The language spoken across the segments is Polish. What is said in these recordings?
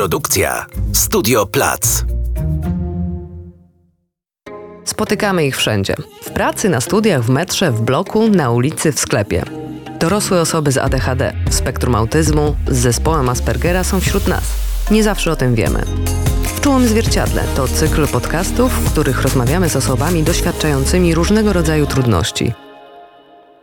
Produkcja Studio Plac. Spotykamy ich wszędzie. W pracy, na studiach, w metrze, w bloku, na ulicy, w sklepie. Dorosłe osoby z ADHD, spektrum autyzmu, z zespołem Aspergera są wśród nas. Nie zawsze o tym wiemy. W Czułym Zwierciadle to cykl podcastów, w których rozmawiamy z osobami doświadczającymi różnego rodzaju trudności.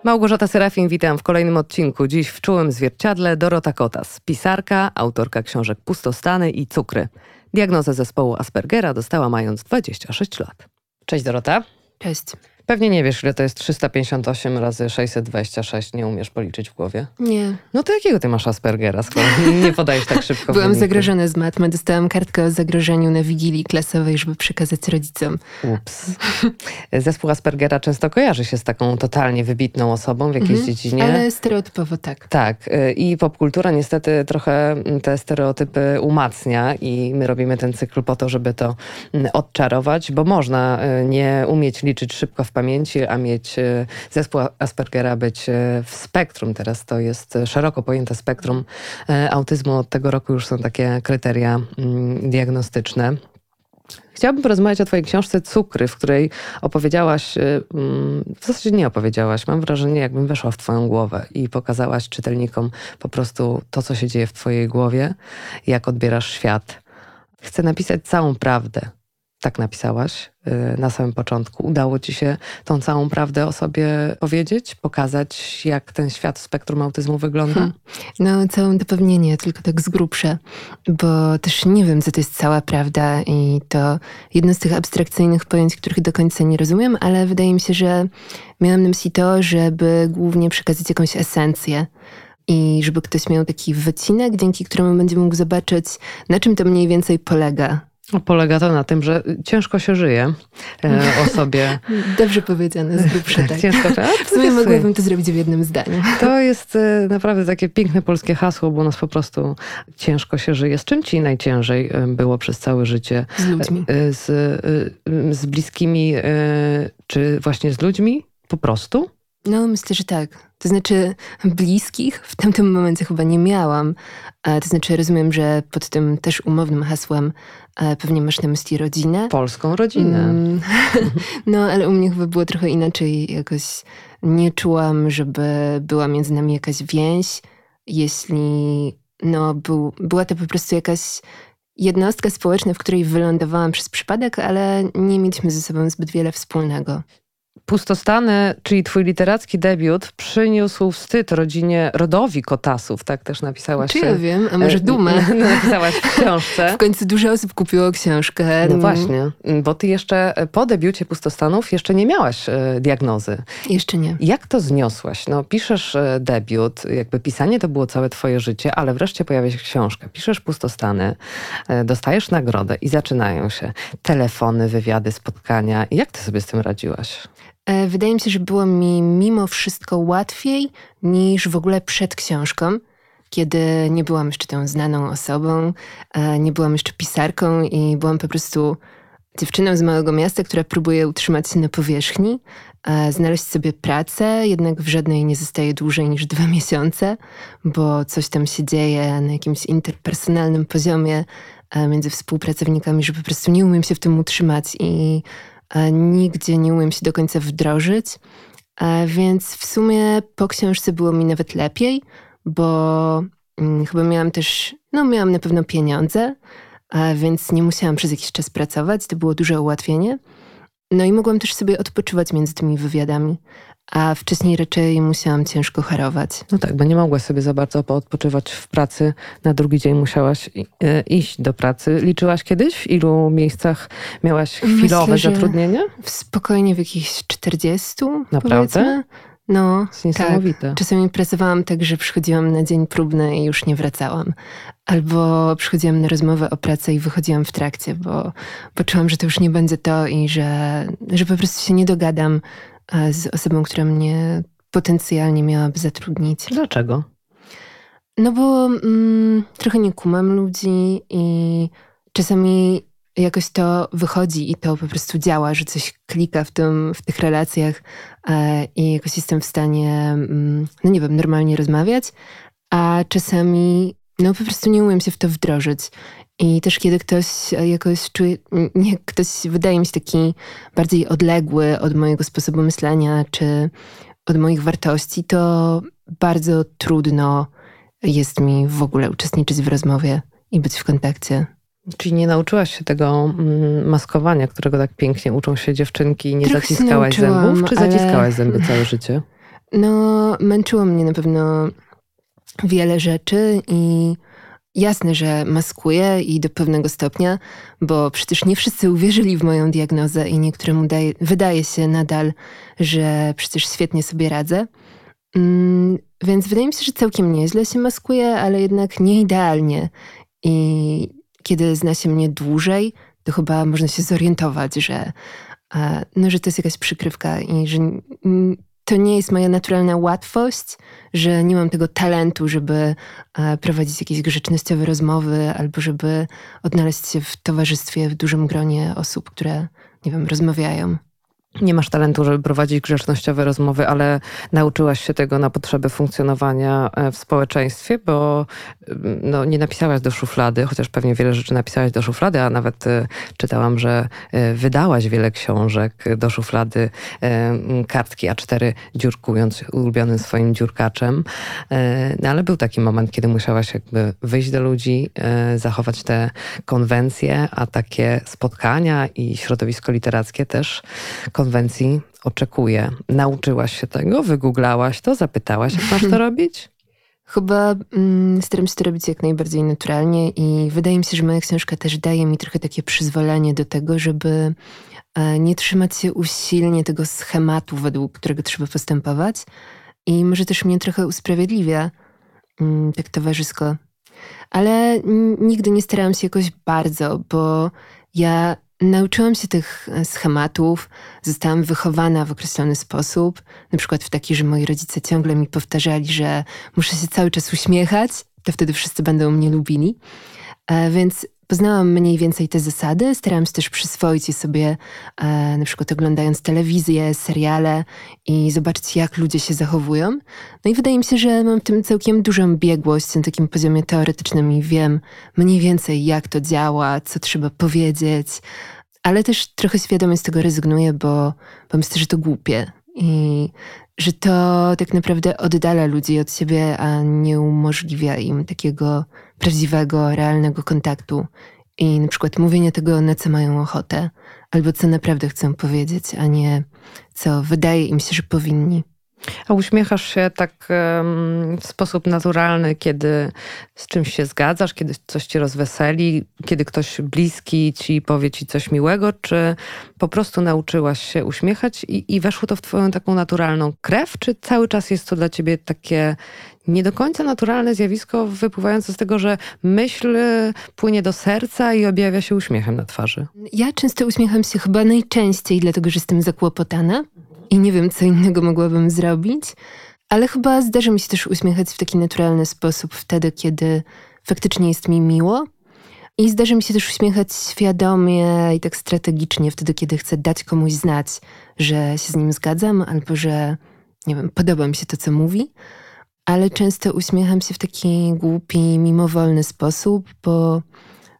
Małgorzata Serafin, witam w kolejnym odcinku. Dziś w Czułym Zwierciadle Dorota Kotas, pisarka, autorka książek Pustostany i Cukry. Diagnozę zespołu Aspergera dostała mając 26 lat. Cześć Dorota. Cześć. Pewnie nie wiesz, ile to jest 358 razy 626. Nie umiesz policzyć w głowie? Nie. No to jakiego ty masz Aspergera, skoro nie podajesz tak szybko Byłam wyniku? zagrożona z matmy. Dostałam kartkę o zagrożeniu na wigilii klasowej, żeby przekazać rodzicom. Ups. Zespół Aspergera często kojarzy się z taką totalnie wybitną osobą w jakiejś dziedzinie. Mhm. Ale stereotypowo tak. Tak, y, i popkultura niestety trochę mm, te stereotypy umacnia i my robimy ten cykl po to, żeby to mm, odczarować, bo można y, nie umieć liczyć szybko w pamięci, a mieć y, zespół Aspergera być y, w spektrum. Teraz to jest szeroko pojęte spektrum y, autyzmu. Od tego roku już są takie kryteria mm, diagnostyczne. Chciałabym porozmawiać o Twojej książce Cukry, w której opowiedziałaś, mm, w zasadzie nie opowiedziałaś, mam wrażenie, jakbym weszła w Twoją głowę i pokazałaś czytelnikom po prostu to, co się dzieje w Twojej głowie, jak odbierasz świat. Chcę napisać całą prawdę. Tak napisałaś y, na samym początku. Udało Ci się tą całą prawdę o sobie powiedzieć, pokazać, jak ten świat spektrum autyzmu wygląda? Hmm. No, całe dopewnienie, tylko tak z grubsza, bo też nie wiem, co to jest cała prawda i to jedno z tych abstrakcyjnych pojęć, których do końca nie rozumiem, ale wydaje mi się, że miałam na myśli to, żeby głównie przekazać jakąś esencję i żeby ktoś miał taki wycinek, dzięki któremu będzie mógł zobaczyć, na czym to mniej więcej polega. Polega to na tym, że ciężko się żyje e, osobie. Dobrze powiedziane, z grubsza tak. Ciężko się, W sumie mogłabym to zrobić w jednym zdaniu. To jest e, naprawdę takie piękne polskie hasło, bo nas po prostu ciężko się żyje. Z czym ci najciężej e, było przez całe życie? Z ludźmi. E, Z, e, z bliskimi, e, czy właśnie z ludźmi? Po prostu? No, myślę, że tak. To znaczy, bliskich w tamtym momencie chyba nie miałam. A to znaczy, rozumiem, że pod tym też umownym hasłem e, pewnie masz na myśli rodzinę. Polską rodzinę. Mm, No, ale u mnie chyba było trochę inaczej. Jakoś nie czułam, żeby była między nami jakaś więź. Jeśli no, był, była to po prostu jakaś jednostka społeczna, w której wylądowałam przez przypadek, ale nie mieliśmy ze sobą zbyt wiele wspólnego. Pustostany, czyli twój literacki debiut, przyniósł wstyd rodzinie, rodowi Kotasów, tak też napisałaś. Czy ja wiem, a może e, dumę? Napisałaś w książce. W końcu dużo osób kupiło książkę. No właśnie, bo ty jeszcze po debiucie Pustostanów jeszcze nie miałaś e, diagnozy. Jeszcze nie. Jak to zniosłaś? No, piszesz e, debiut, jakby pisanie to było całe twoje życie, ale wreszcie pojawia się książka. Piszesz Pustostany, e, dostajesz nagrodę i zaczynają się telefony, wywiady, spotkania. Jak ty sobie z tym radziłaś? E, Wydaje mi się, że było mi mimo wszystko łatwiej niż w ogóle przed książką, kiedy nie byłam jeszcze tą znaną osobą, e, nie byłam jeszcze pisarką i byłam po prostu dziewczyną z małego miasta, która próbuje utrzymać się na powierzchni, e, znaleźć sobie pracę, jednak w żadnej nie zostaje dłużej niż dwa miesiące, bo coś tam się dzieje na jakimś interpersonalnym poziomie między współpracownikami, że po prostu nie umiem się w tym utrzymać i nigdzie nie umiem się do końca wdrożyć. E, Więc w sumie po książce było mi nawet lepiej, bo mm, chyba miałam też, no miałam na pewno pieniądze, a więc nie musiałam przez jakiś czas pracować, to było duże ułatwienie. No i mogłam też sobie odpoczywać między tymi wywiadami, a wcześniej raczej musiałam ciężko harować. No tak, bo nie mogłaś sobie za bardzo poodpoczywać w pracy. Na drugi dzień musiałaś e, iść do pracy. Liczyłaś kiedyś, w ilu miejscach miałaś chwilowe Myślę, zatrudnienie? W spokojnie w jakichś 40, Naprawdę? powiedzmy. No, tak. Czasami pracowałam tak, że przychodziłam na dzień próbny i już nie wracałam. Albo przychodziłam na rozmowę o pracę i wychodziłam w trakcie, bo poczułam, że to już nie będzie to i że, że po prostu się nie dogadam z osobą, która mnie potencjalnie miałaby zatrudnić. Dlaczego? No bo mm, trochę nie kumam ludzi i czasami jakoś to wychodzi i to po prostu działa, że coś klika w, tym, w tych relacjach e, i jakoś jestem w stanie, mm, no nie wiem, normalnie rozmawiać, a czasami no po prostu nie umiem się w to wdrożyć. I też kiedy ktoś jakoś czuje, nie, ktoś wydaje mi się taki bardziej odległy od mojego sposobu myślenia, czy od moich wartości, to bardzo trudno jest mi w ogóle uczestniczyć w rozmowie i być w kontakcie. Czyli nie nauczyłaś się tego mm, maskowania, którego tak pięknie uczą się dziewczynki nie Trochę zaciskałaś zębów, czy ale... zaciskałaś zęby całe życie? No, męczyło mnie na pewno wiele rzeczy i jasne, że maskuję i do pewnego stopnia, bo przecież nie wszyscy uwierzyli w moją diagnozę i niektórym daje, wydaje się nadal, że przecież świetnie sobie radzę. Mm, więc wydaje mi się, że całkiem nieźle się maskuję, ale jednak nie idealnie. I kiedy zna się mnie dłużej, to chyba można się zorientować, że, no, że to jest jakaś przykrywka i że to nie jest moja naturalna łatwość, że nie mam tego talentu, żeby prowadzić jakieś grzecznościowe rozmowy albo żeby odnaleźć się w towarzystwie w dużym gronie osób, które, nie wiem, rozmawiają nie masz talentu, żeby prowadzić grzecznościowe rozmowy, ale nauczyłaś się tego na potrzeby funkcjonowania e, w społeczeństwie, bo mm, no, nie napisałaś do szuflady, chociaż pewnie wiele rzeczy napisałaś do szuflady, a nawet e, czytałam, że e, wydałaś wiele książek do szuflady kartki A4 dziurkując ulubionym swoim dziurkaczem. No, ale był taki moment, kiedy musiałaś jakby wyjść do ludzi, zachować te konwencje, a takie spotkania i środowisko literackie też konwencji oczekuje. Nauczyłaś się tego, wygooglałaś to, zapytałaś, jak masz to robić? Chyba mm, staram się to robić jak najbardziej naturalnie i wydaje mi się, że moja książka też daje mi trochę takie przyzwolenie do tego, żeby e, nie trzymać się usilnie tego schematu, według którego trzeba postępować. I może też mnie trochę usprawiedliwia mm, tak towarzysko. Ale nigdy nie starałam się jakoś bardzo, bo ja Nauczyłam się tych e, schematów, zostałam wychowana w określony sposób, na przykład w taki, że moi rodzice ciągle mi powtarzali, że muszę się cały czas uśmiechać, to wtedy wszyscy będą mnie lubili. E, więc Poznałam mniej więcej te zasady, starałam się też przyswoić je sobie, e, na przykład oglądając telewizję, seriale i zobaczyć, jak ludzie się zachowują. No i wydaje mi się, że mam w tym całkiem dużą biegłość na takim poziomie teoretycznym i wiem mniej więcej, jak to działa, co trzeba powiedzieć, ale też trochę świadomie z tego rezygnuję, bo, bo myślę, że to głupie i że to tak naprawdę oddala ludzi od siebie, a nie umożliwia im takiego prawdziwego, realnego kontaktu i na przykład mówienie tego, na co mają ochotę, albo co naprawdę chcą powiedzieć, a nie co wydaje im się, że powinni. A uśmiechasz się tak w sposób naturalny, kiedy z czymś się zgadzasz, kiedy coś cię rozweseli, kiedy ktoś bliski ci powie ci coś miłego, czy po prostu nauczyłaś się uśmiechać i, i weszło to w twoją taką naturalną krew, czy cały czas jest to dla ciebie takie nie do końca naturalne zjawisko wypływające z tego, że myśl płynie do serca i objawia się uśmiechem na twarzy? Ja często uśmiecham się chyba najczęściej, dlatego że jestem zakłopotana i nie wiem, co innego mogłabym zrobić, ale chyba zdarza mi się też uśmiechać w taki naturalny sposób wtedy, kiedy faktycznie jest mi miło. I zdarza mi się też uśmiechać świadomie i tak strategicznie wtedy, kiedy chcę dać komuś znać, że się z nim zgadzam albo że, nie wiem, podoba mi się to, co mówi. Ale często uśmiecham się w taki głupi, mimowolny sposób, bo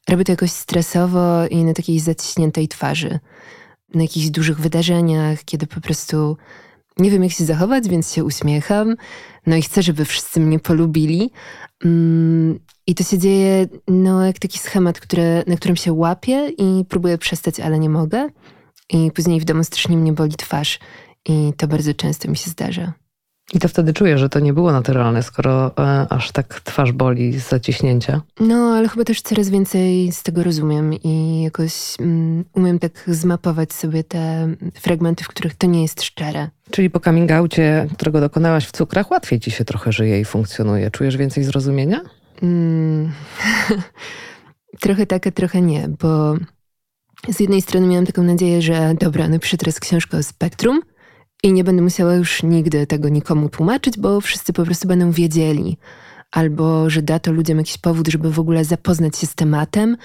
robię to jakoś stresowo i na takiej zaciśniętej twarzy na jakichś dużych wydarzeniach, kiedy po prostu nie wiem, jak się zachować, więc się uśmiecham. No i chcę, żeby wszyscy mnie polubili. Mm, I to się dzieje no, jak taki schemat, który, na którym się łapię i próbuję przestać, ale nie mogę. I później w domu strasznie mnie boli twarz. I to bardzo często mi się zdarza. I to wtedy czuję, że to nie było naturalne, skoro e, aż tak twarz boli z zaciśnięcia. No, ale chyba też coraz więcej z tego rozumiem i jakoś mm, umiem tak zmapować sobie te fragmenty, w których to nie jest szczere. Czyli po coming outie, którego dokonałaś w cukrach, łatwiej ci się trochę żyje i funkcjonuje. Czujesz więcej zrozumienia? Mm, trochę tak, a trochę nie, bo z jednej strony miałam taką nadzieję, że dobra, napiszę teraz książkę o spektrum, i nie będę musiała już nigdy tego nikomu tłumaczyć, bo wszyscy po prostu będą wiedzieli. Albo że da to ludziom jakiś powód, żeby w ogóle zapoznać się z tematem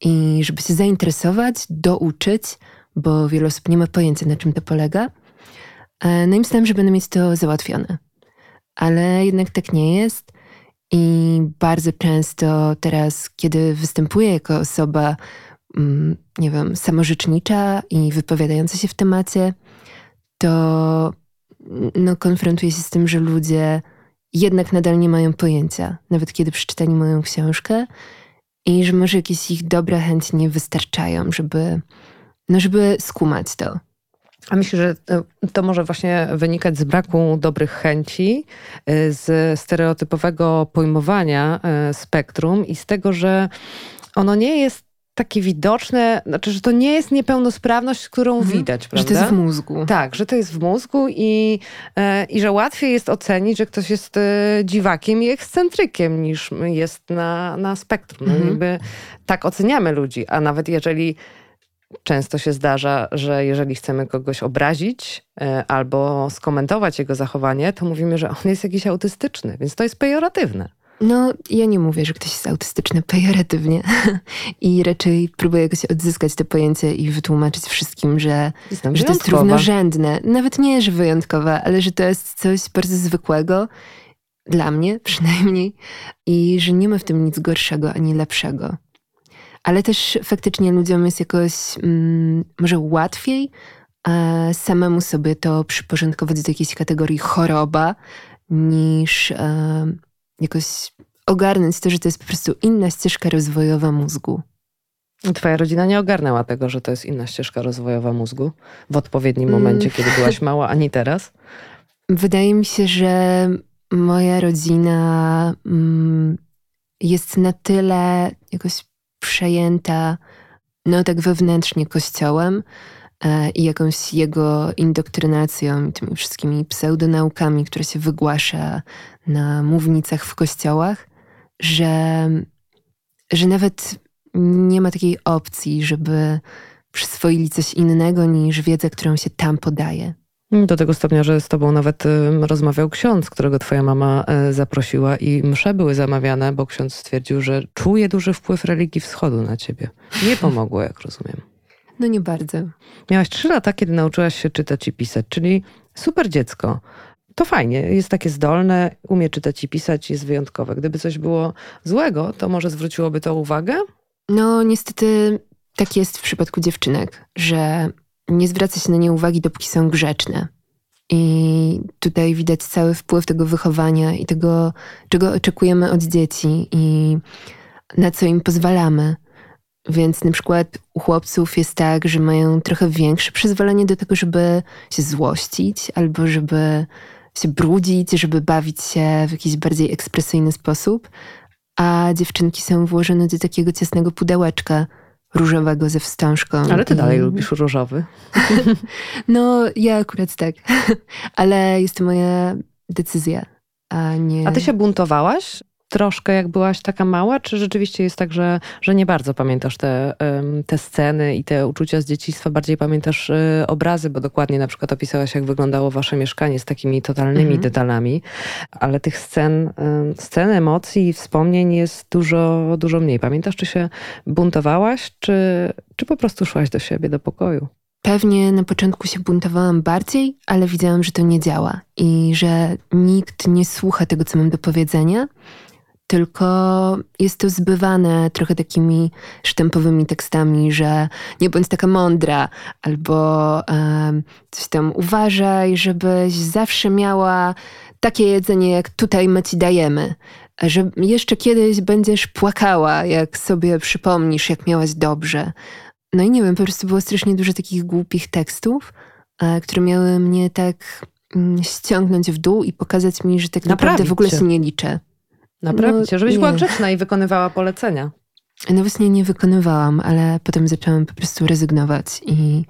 i żeby się zainteresować, douczyć, bo wiele osób nie ma pojęcia, na czym to polega. E, no i myślałam, że będę mieć to załatwione. Ale jednak tak nie jest. I bardzo często teraz, kiedy występuję jako osoba, mm, nie wiem, samorzecznicza i wypowiadająca się w temacie, to no, konfrontuję się z tym, że ludzie jednak nadal nie mają pojęcia, nawet kiedy przeczytali moją książkę, i że może jakieś ich dobre chęci nie wystarczają, żeby, no, żeby skumać to. A myślę, że to może właśnie wynikać z braku dobrych chęci, y, z stereotypowego pojmowania y, spektrum i z tego, że ono nie jest takie widoczne, znaczy, że to nie jest niepełnosprawność, którą mhm. widać, prawda? Że to jest w mózgu. Tak, że to jest w mózgu i, e, i że łatwiej jest ocenić, że ktoś jest e, dziwakiem i ekscentrykiem niż jest na, na spektrum. No, mhm. jakby tak oceniamy ludzi, a nawet jeżeli często się zdarza, że jeżeli chcemy kogoś obrazić e, albo skomentować jego zachowanie, to mówimy, że on jest jakiś autystyczny, więc to jest pejoratywne. No, ja nie mówię, że ktoś jest autystyczny pejoratywnie i raczej próbuję jakoś odzyskać te pojęcie i wytłumaczyć wszystkim, że, że to jest równorzędne. Nawet nie, że wyjątkowa, ale że to jest coś bardzo zwykłego, dla mnie przynajmniej, i że nie ma w tym nic gorszego ani lepszego. Ale też faktycznie ludziom jest jakoś mm, może łatwiej e, samemu sobie to przyporządkować do jakiejś kategorii choroba, niż e, jakoś ogarnąć to, że to jest po prostu inna ścieżka rozwojowa mózgu. Twoja rodzina nie ogarnęła tego, że to jest inna ścieżka rozwojowa mózgu w odpowiednim mm. momencie, kiedy byłaś mała, ani teraz? Wydaje mi się, że moja rodzina mm, jest na tyle jakoś przejęta, no tak wewnętrznie kościołem e, i jakąś jego indoktrynacją, tymi wszystkimi pseudonaukami, które się wygłasza na mównicach w kościołach, że, że nawet nie ma takiej opcji, żeby przyswoili coś innego niż wiedzę, którą się tam podaje. Do tego stopnia, że z tobą nawet rozmawiał ksiądz, którego twoja mama e, zaprosiła i msze były zamawiane, bo ksiądz stwierdził, że czuje duży wpływ religii wschodu na ciebie. Nie pomogło, jak rozumiem. No nie bardzo. Miałaś trzy lata, kiedy nauczyłaś się czytać i pisać, czyli super dziecko to fajnie, jest takie zdolne, umie czytać i pisać, jest wyjątkowe. Gdyby coś było złego, to może zwróciłoby to uwagę? No, niestety tak jest w przypadku dziewczynek, że nie zwraca się na nie uwagi, dopóki są grzeczne. I tutaj widać cały wpływ tego wychowania i tego, czego oczekujemy od dzieci i na co im pozwalamy. Więc na przykład u chłopców jest tak, że mają trochę większe przyzwolenie do tego, żeby się złościć albo żeby się brudzić, żeby bawić się w jakiś bardziej ekspresyjny sposób, a dziewczynki są włożone do takiego ciasnego pudełeczka różowego ze wstążką. Ale ty dalej lubisz różowy. no, ja akurat tak. Ale jest to moja decyzja, a nie... A ty się buntowałaś troszkę, jak byłaś taka mała, czy rzeczywiście jest tak, że, że nie bardzo pamiętasz te, te sceny i te uczucia z dzieciństwa, bardziej pamiętasz e, obrazy, bo dokładnie na przykład opisałaś, jak wyglądało wasze mieszkanie z takimi totalnymi mhm. detalami, ale tych scen, scen emocji i wspomnień jest dużo, dużo mniej. Pamiętasz, czy się buntowałaś, czy, czy po prostu szłaś do siebie, do pokoju? Pewnie na początku się buntowałam bardziej, ale widziałam, że to nie działa i że nikt nie słucha tego, co mam do powiedzenia tylko jest to zbywane trochę takimi sztampowymi tekstami, że nie bądź taka mądra, albo um, coś tam uważaj, żebyś zawsze miała takie jedzenie, jak tutaj my ci dajemy. Że jeszcze kiedyś będziesz płakała, jak sobie przypomnisz, jak miałaś dobrze. No i nie wiem, po prostu było strasznie dużo takich głupich tekstów, e, które miały mnie tak mm, ściągnąć w dół i pokazać mi, że tak naprawdę w ogóle się nie liczę. Naprawdę, no, żebyś nie. była grzeczna i wykonywała polecenia. No właśnie nie wykonywałam, ale potem zaczęłam po prostu rezygnować i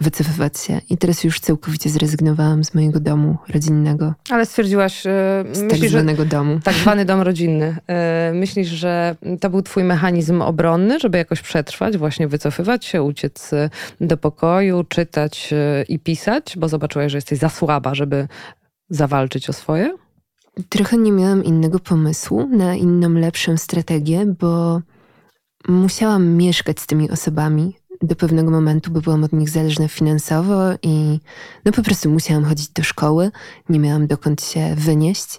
wycofywać się. I teraz już całkowicie zrezygnowałam z mojego domu rodzinnego. Ale stwierdziłaś... Yy, z myślisz, tak zwanego że, domu. Tak zwany dom rodzinny. Yy, myślisz, że to był twój mechanizm obronny, żeby jakoś przetrwać, właśnie wycofywać się, uciec y, do pokoju, czytać yy, i pisać, bo zobaczyłaś, że jesteś za słaba, żeby zawalczyć o swoje? Trochę nie miałam innego pomysłu na inną, lepszą strategię, bo musiałam mieszkać z tymi osobami do pewnego momentu, bo byłam od nich zależna finansowo i no po prostu musiałam chodzić do szkoły, nie miałam dokąd się wynieść.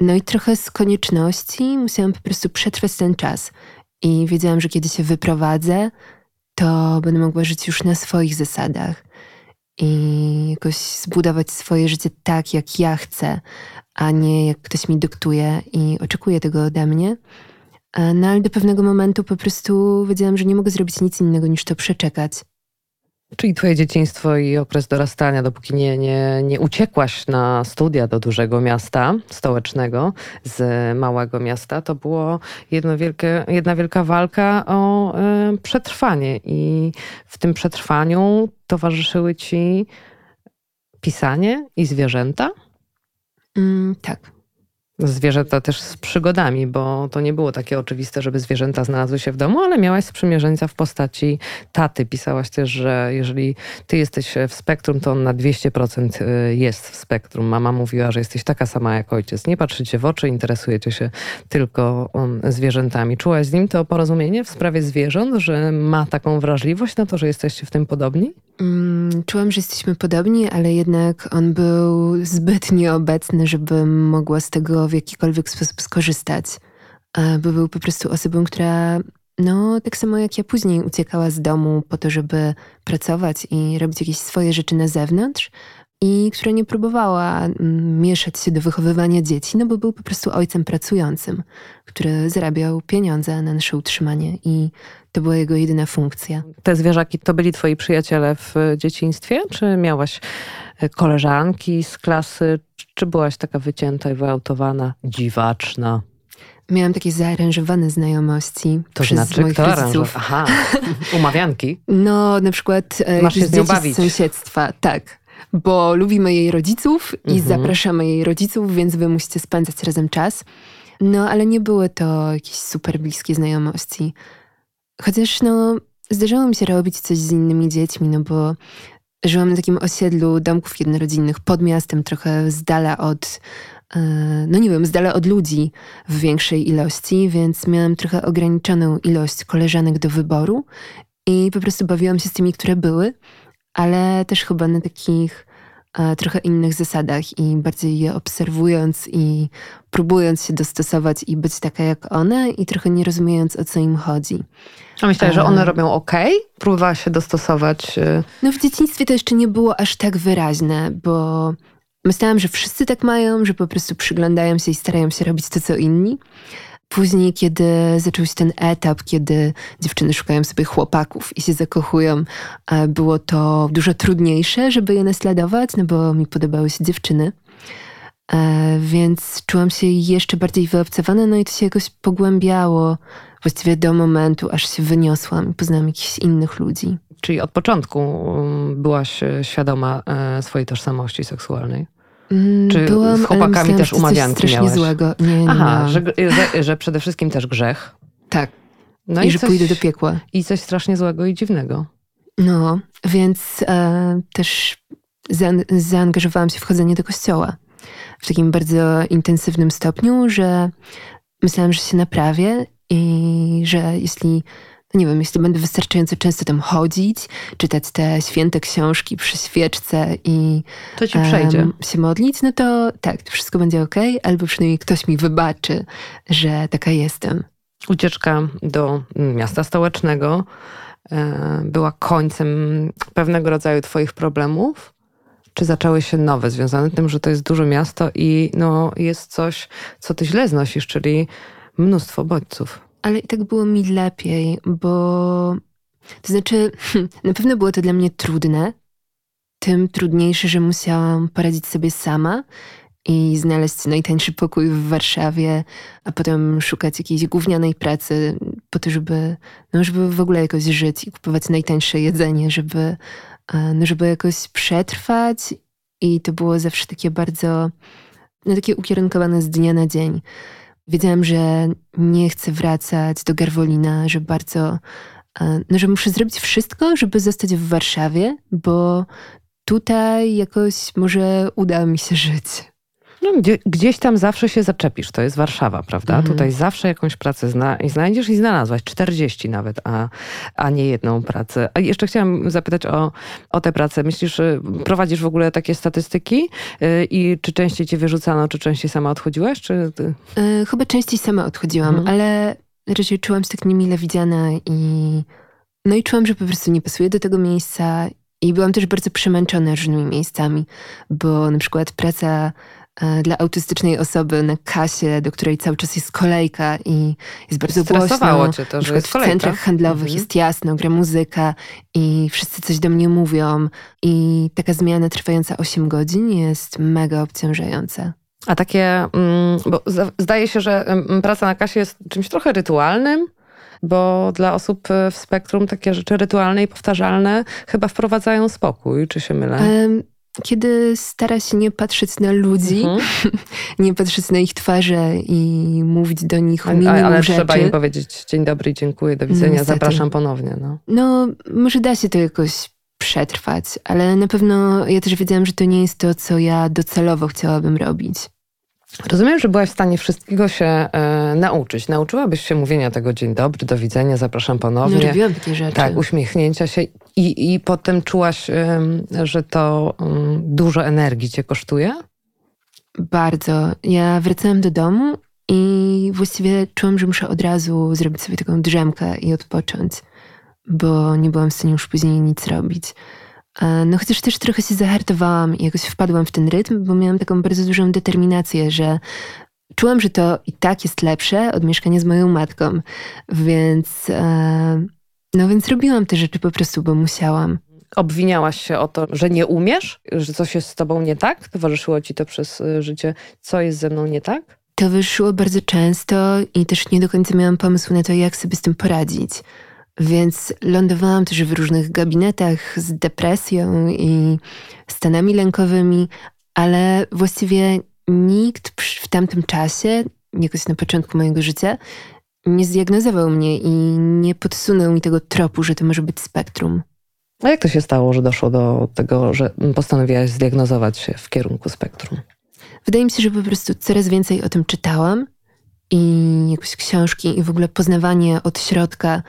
No i trochę z konieczności musiałam po prostu przetrwać ten czas. I wiedziałam, że kiedy się wyprowadzę, to będę mogła żyć już na swoich zasadach i jakoś zbudować swoje życie tak, jak ja chcę, a nie jak ktoś mi dyktuje i oczekuje tego ode mnie. E, no ale do pewnego momentu po prostu wiedziałam, że nie mogę zrobić nic innego niż to przeczekać. Czyli twoje dzieciństwo i okres dorastania, dopóki nie, nie, nie uciekłaś na studia do dużego miasta stołecznego z małego miasta, to było jedno wielkie, jedna wielka walka o y, przetrwanie. I w tym przetrwaniu towarzyszyły ci pisanie i zwierzęta? Mm, tak, zwierzęta też z przygodami, bo to nie było takie oczywiste, żeby zwierzęta znalazły się w domu, ale miałaś sprzymierzeńca w postaci taty. Pisałaś też, że jeżeli ty jesteś w spektrum, to on na 200% y, jest w spektrum. Mama mówiła, że jesteś taka sama jak ojciec. Nie patrzycie w oczy, interesujecie się tylko um, zwierzętami. Czułaś z nim to porozumienie w sprawie zwierząt, że ma taką wrażliwość na to, że jesteście w tym podobni? Mm, czułam, że jesteśmy podobni, ale jednak on był zbyt nieobecny, żebym mogła z tego w jakikolwiek sposób skorzystać. Bo był po prostu osobą, która, no, tak samo jak ja później uciekała z domu po to, żeby pracować i robić jakieś swoje rzeczy na zewnątrz, i która nie próbowała mm, mieszać się do wychowywania dzieci, no bo był po prostu ojcem pracującym, który zarabiał pieniądze na nasze utrzymanie i to była jego jedyna funkcja. Te zwierzaki to byli twoi przyjaciele w dzieciństwie? Czy miałaś e, koleżanki z klasy? Czy byłaś taka wycięta i wyautowana, dziwaczna? Miałam takie zaaranżowane znajomości to przez znaczy, moich kto rodziców. Aha, umawianki? No, na przykład e, Masz się z nią bawić. z sąsiedztwa, tak. Bo lubimy jej rodziców i Mhm. zapraszamy jej rodziców, więc wy musicie spędzać razem czas. No, ale nie były to jakieś super bliskie znajomości. Chociaż no, zdarzało mi się robić coś z innymi dziećmi, no bo żyłam na takim osiedlu domków jednorodzinnych pod miastem, trochę z dala od, e, no nie wiem, z dala od ludzi w większej ilości, więc miałam trochę ograniczoną ilość koleżanek do wyboru i po prostu bawiłam się z tymi, które były, ale też chyba na takich trochę innych zasadach i bardziej je obserwując i próbując się dostosować i być taka jak one i trochę nie rozumiejąc o co im chodzi. A myślałeś, że A. one robią ok? Próbowałaś się dostosować. y, No w dzieciństwie to jeszcze nie było aż tak wyraźne, bo myślałam, że wszyscy tak mają, że po prostu przyglądają się i starają się robić to, co inni. Później, kiedy zaczął się ten etap, kiedy dziewczyny szukają sobie chłopaków i się zakochują, e, było to dużo trudniejsze, żeby je naśladować, no bo mi podobały się dziewczyny. E, Więc czułam się jeszcze bardziej wyobcowana, no i to się jakoś pogłębiało właściwie do momentu, aż się wyniosłam i poznałam jakichś innych ludzi. Czyli od początku um, byłaś y, świadoma e, swojej tożsamości seksualnej? Mm, Czy Byłam, z chłopakami myślałam, też coś umawianki strasznie miałaś? złego. Nie, nie Aha, że, że, że przede wszystkim też grzech. Tak, No i, że coś, pójdę do piekła. I coś strasznie złego i dziwnego. No, więc e, też zaan- zaangażowałam się w chodzenie do kościoła w takim bardzo intensywnym stopniu, że myślałam, że się naprawię i że jeśli, no nie wiem, jeśli będę wystarczająco często tam chodzić, czytać te święte książki przy świeczce i To ci przejdzie. em, się modlić, no to tak, to wszystko będzie ok, albo przynajmniej ktoś mi wybaczy, że taka jestem. Ucieczka do miasta stołecznego e, była końcem pewnego rodzaju twoich problemów? Czy zaczęły się nowe, związane z tym, że to jest duże miasto i no, jest coś, co ty źle znosisz, czyli mnóstwo bodźców? Ale i tak było mi lepiej, bo to znaczy, na pewno było to dla mnie trudne. Tym trudniejsze, że musiałam poradzić sobie sama i znaleźć najtańszy pokój w Warszawie, a potem szukać jakiejś gównianej pracy po to, żeby, no, żeby w ogóle jakoś żyć i kupować najtańsze jedzenie, żeby, e, no, żeby jakoś przetrwać. I to było zawsze takie bardzo, no, takie ukierunkowane z dnia na dzień. Wiedziałam, że nie chcę wracać do Garwolina, że bardzo, e, no, że muszę zrobić wszystko, żeby zostać w Warszawie, bo tutaj jakoś może uda mi się żyć. No, gdzie, gdzieś tam zawsze się zaczepisz. To jest Warszawa, prawda? Mhm. Tutaj zawsze jakąś pracę zna, znajdziesz i znalazłaś. 40 nawet, a, a nie jedną pracę. A jeszcze chciałam zapytać o, o tę pracę. Myślisz, prowadzisz w ogóle takie statystyki? Y, I czy częściej cię wyrzucano, czy częściej sama odchodziłaś? Czy ty... Yy, chyba częściej sama odchodziłam, mhm. ale raczej czułam się tak niemile widziana i no i czułam, że po prostu nie pasuje do tego miejsca i byłam też bardzo przemęczona różnymi miejscami, bo na przykład praca dla autystycznej osoby na kasie, do której cały czas jest kolejka i jest bardzo głośno. Cię to, że jest w centrach handlowych mhm. jest jasno, gra muzyka i wszyscy coś do mnie mówią i taka zmiana trwająca 8 godzin jest mega obciążająca. A takie, mm, bo zdaje się, że praca na kasie jest czymś trochę rytualnym, bo dla osób e, w spektrum takie rzeczy rytualne i powtarzalne chyba wprowadzają spokój, czy się mylę? Kiedy stara się nie patrzeć na ludzi, mhm. nie patrzeć na ich twarze i mówić do nich o minimum Ale rzeczy. trzeba im powiedzieć dzień dobry, dziękuję, do widzenia, Niestety. zapraszam ponownie. No. no, może da się to jakoś przetrwać, ale na pewno ja też wiedziałam, że to nie jest to, co ja docelowo chciałabym robić. Rozumiem, że byłaś w stanie wszystkiego się e, nauczyć. Nauczyłabyś się mówienia tego dzień dobry, do widzenia, zapraszam ponownie. No, robiłam takie rzeczy. Tak, uśmiechnięcia się. I, i potem czułaś, e, że to e, dużo energii cię kosztuje? Bardzo. Ja wracałam do domu i właściwie czułam, że muszę od razu zrobić sobie taką drzemkę i odpocząć, bo nie byłam w stanie już później nic robić. E, no chociaż też trochę się zahartowałam i jakoś wpadłam w ten rytm, bo miałam taką bardzo dużą determinację, że czułam, że to i tak jest lepsze od mieszkania z moją matką. Więc, e, no więc robiłam te rzeczy po prostu, bo musiałam. Obwiniałaś się o to, że nie umiesz? Że coś jest z tobą nie tak? Towarzyszyło ci to przez e, życie? Co jest ze mną nie tak? Towarzyszyło bardzo często i też nie do końca miałam pomysłu na to, jak sobie z tym poradzić. Więc lądowałam też w różnych gabinetach z depresją i stanami lękowymi, ale właściwie nikt w tamtym czasie, jakoś na początku mojego życia, nie zdiagnozował mnie i nie podsunął mi tego tropu, że to może być spektrum. A jak to się stało, że doszło do tego, że postanowiłaś zdiagnozować się w kierunku spektrum? Wydaje mi się, że po prostu coraz więcej o tym czytałam i jakieś książki i w ogóle poznawanie od środka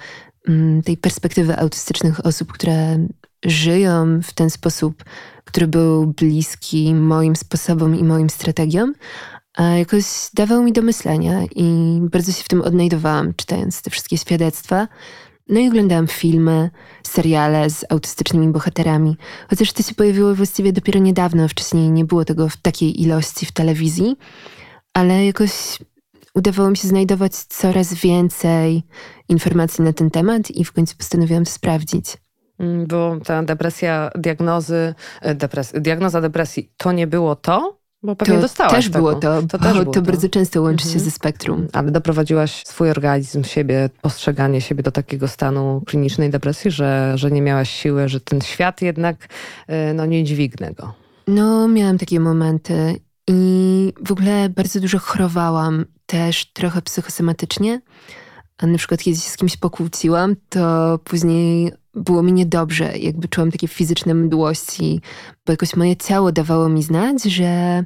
tej perspektywy autystycznych osób, które żyją w ten sposób, który był bliski moim sposobom i moim strategiom, a jakoś dawał mi do myślenia i bardzo się w tym odnajdowałam, czytając te wszystkie świadectwa. No i oglądałam filmy, seriale z autystycznymi bohaterami, chociaż to się pojawiło właściwie dopiero niedawno, wcześniej nie było tego w takiej ilości w telewizji, ale jakoś udawało mi się znajdować coraz więcej informacji na ten temat i w końcu postanowiłam to sprawdzić. Mm, bo ta depresja, diagnozy, e, depres diagnoza depresji to nie było to? Bo pewnie to dostałaś też było to, to, też było to, to bardzo często łączy mhm. się ze spektrum. Ale doprowadziłaś swój organizm, siebie, postrzeganie siebie do takiego stanu klinicznej depresji, że, że nie miałaś siły, że ten świat jednak e, no, nie dźwignę go. No, miałam takie momenty i w ogóle bardzo dużo chorowałam, też trochę psychosomatycznie. A na przykład kiedy się z kimś pokłóciłam, to później było mi niedobrze, jakby czułam takie fizyczne mdłości, bo jakoś moje ciało dawało mi znać, że,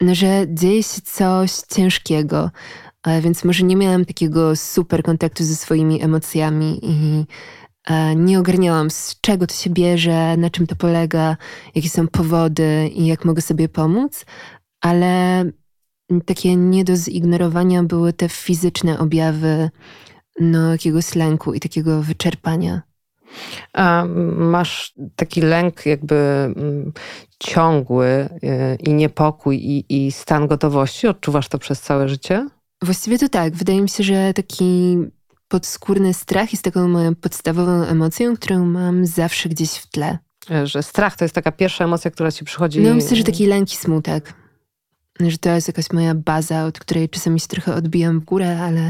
no, że dzieje się coś ciężkiego. A więc może nie miałam takiego super kontaktu ze swoimi emocjami i nie ogarniałam, z czego to się bierze, na czym to polega, jakie są powody i jak mogę sobie pomóc, ale takie nie do zignorowania były te fizyczne objawy no, jakiegoś lęku i takiego wyczerpania. A masz taki lęk jakby mm, ciągły y, i niepokój i, i stan gotowości? Odczuwasz to przez całe życie? Właściwie to tak. Wydaje mi się, że taki podskórny strach jest taką moją podstawową emocją, którą mam zawsze gdzieś w tle. Że strach to jest taka pierwsza emocja, która ci przychodzi. No myślę, że taki lęk i smutek że to jest jakaś moja baza, od której czasami się trochę odbijam w górę, ale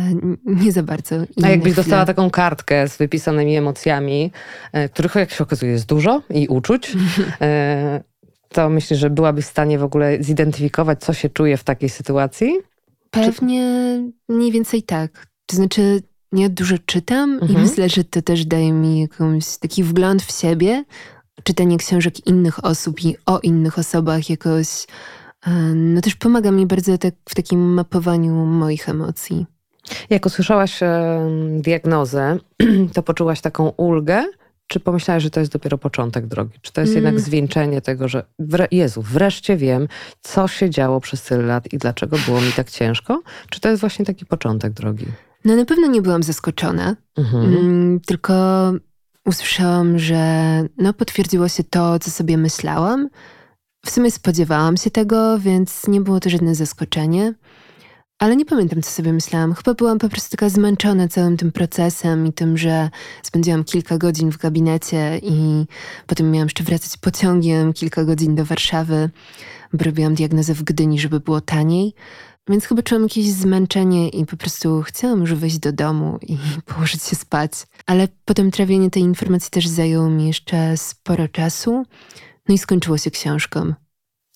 nie za bardzo. A jakbyś chwilę. dostała taką kartkę z wypisanymi emocjami, e, których jak się okazuje jest dużo i uczuć, e, to myślisz, że byłabyś w stanie w ogóle zidentyfikować, co się czuje w takiej sytuacji? Pewnie Czy... mniej więcej tak. To znaczy, nie dużo czytam mhm. i myślę, że to też daje mi jakąś taki wgląd w siebie. Czytanie książek innych osób i o innych osobach jakoś no też pomaga mi bardzo tak w takim mapowaniu moich emocji. Jak usłyszałaś diagnozę, to poczułaś taką ulgę? Czy pomyślałaś, że to jest dopiero początek drogi? Czy to jest mm. jednak zwieńczenie tego, że wre Jezu, wreszcie wiem, co się działo przez tyle lat i dlaczego było mi tak ciężko? Czy to jest właśnie taki początek drogi? No na pewno nie byłam zaskoczona, mhm. mm, tylko usłyszałam, że no, potwierdziło się to, co sobie myślałam. W sumie spodziewałam się tego, więc nie było to żadne zaskoczenie. Ale nie pamiętam, co sobie myślałam. Chyba byłam po prostu taka zmęczona całym tym procesem i tym, że spędziłam kilka godzin w gabinecie i potem miałam jeszcze wracać pociągiem kilka godzin do Warszawy, bo robiłam diagnozę w Gdyni, żeby było taniej. Więc chyba czułam jakieś zmęczenie i po prostu chciałam już wyjść do domu i położyć się spać. Ale potem trawienie tej informacji też zajęło mi jeszcze sporo czasu. No i skończyło się książką.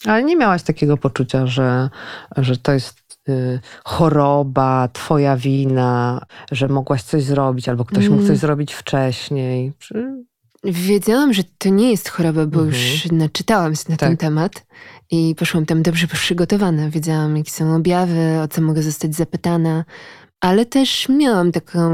Ale nie miałaś takiego poczucia, że, że to jest y, choroba, twoja wina, że mogłaś coś zrobić, albo ktoś mm. mógł coś zrobić wcześniej? Czy... Wiedziałam, że to nie jest choroba, bo mhm. już naczytałam się na tak. ten temat i poszłam tam dobrze przygotowana. Wiedziałam, jakie są objawy, o co mogę zostać zapytana, ale też miałam taką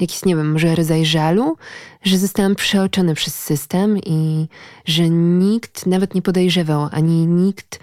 jakiś, nie wiem, może rodzaj żalu, że zostałam przeoczona przez system i że nikt nawet nie podejrzewał, ani nikt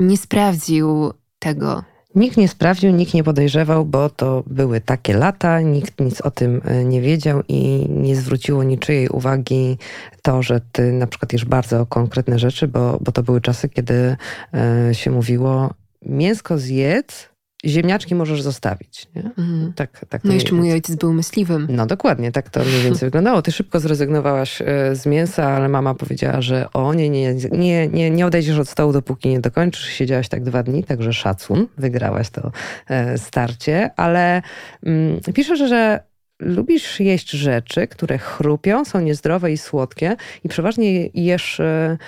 nie sprawdził tego. Nikt nie sprawdził, nikt nie podejrzewał, bo to były takie lata, nikt nic o tym e, nie wiedział i nie zwróciło niczyjej uwagi to, że ty na przykład jesz bardzo konkretne rzeczy, bo, bo to były czasy, kiedy e, się mówiło mięsko zjedz, ziemniaczki możesz zostawić. Nie? Mhm. Tak, tak no jeszcze mój ojciec był myśliwym. No dokładnie, tak to mniej więcej wyglądało. Ty szybko zrezygnowałaś e, z mięsa, ale mama powiedziała, że o nie, nie, nie, nie, nie odejdziesz od stołu, dopóki nie dokończysz. Siedziałaś tak dwa dni, także szacun, wygrałaś to e, starcie, ale mm, piszesz, że lubisz jeść rzeczy, które chrupią, są niezdrowe i słodkie i przeważnie jesz e,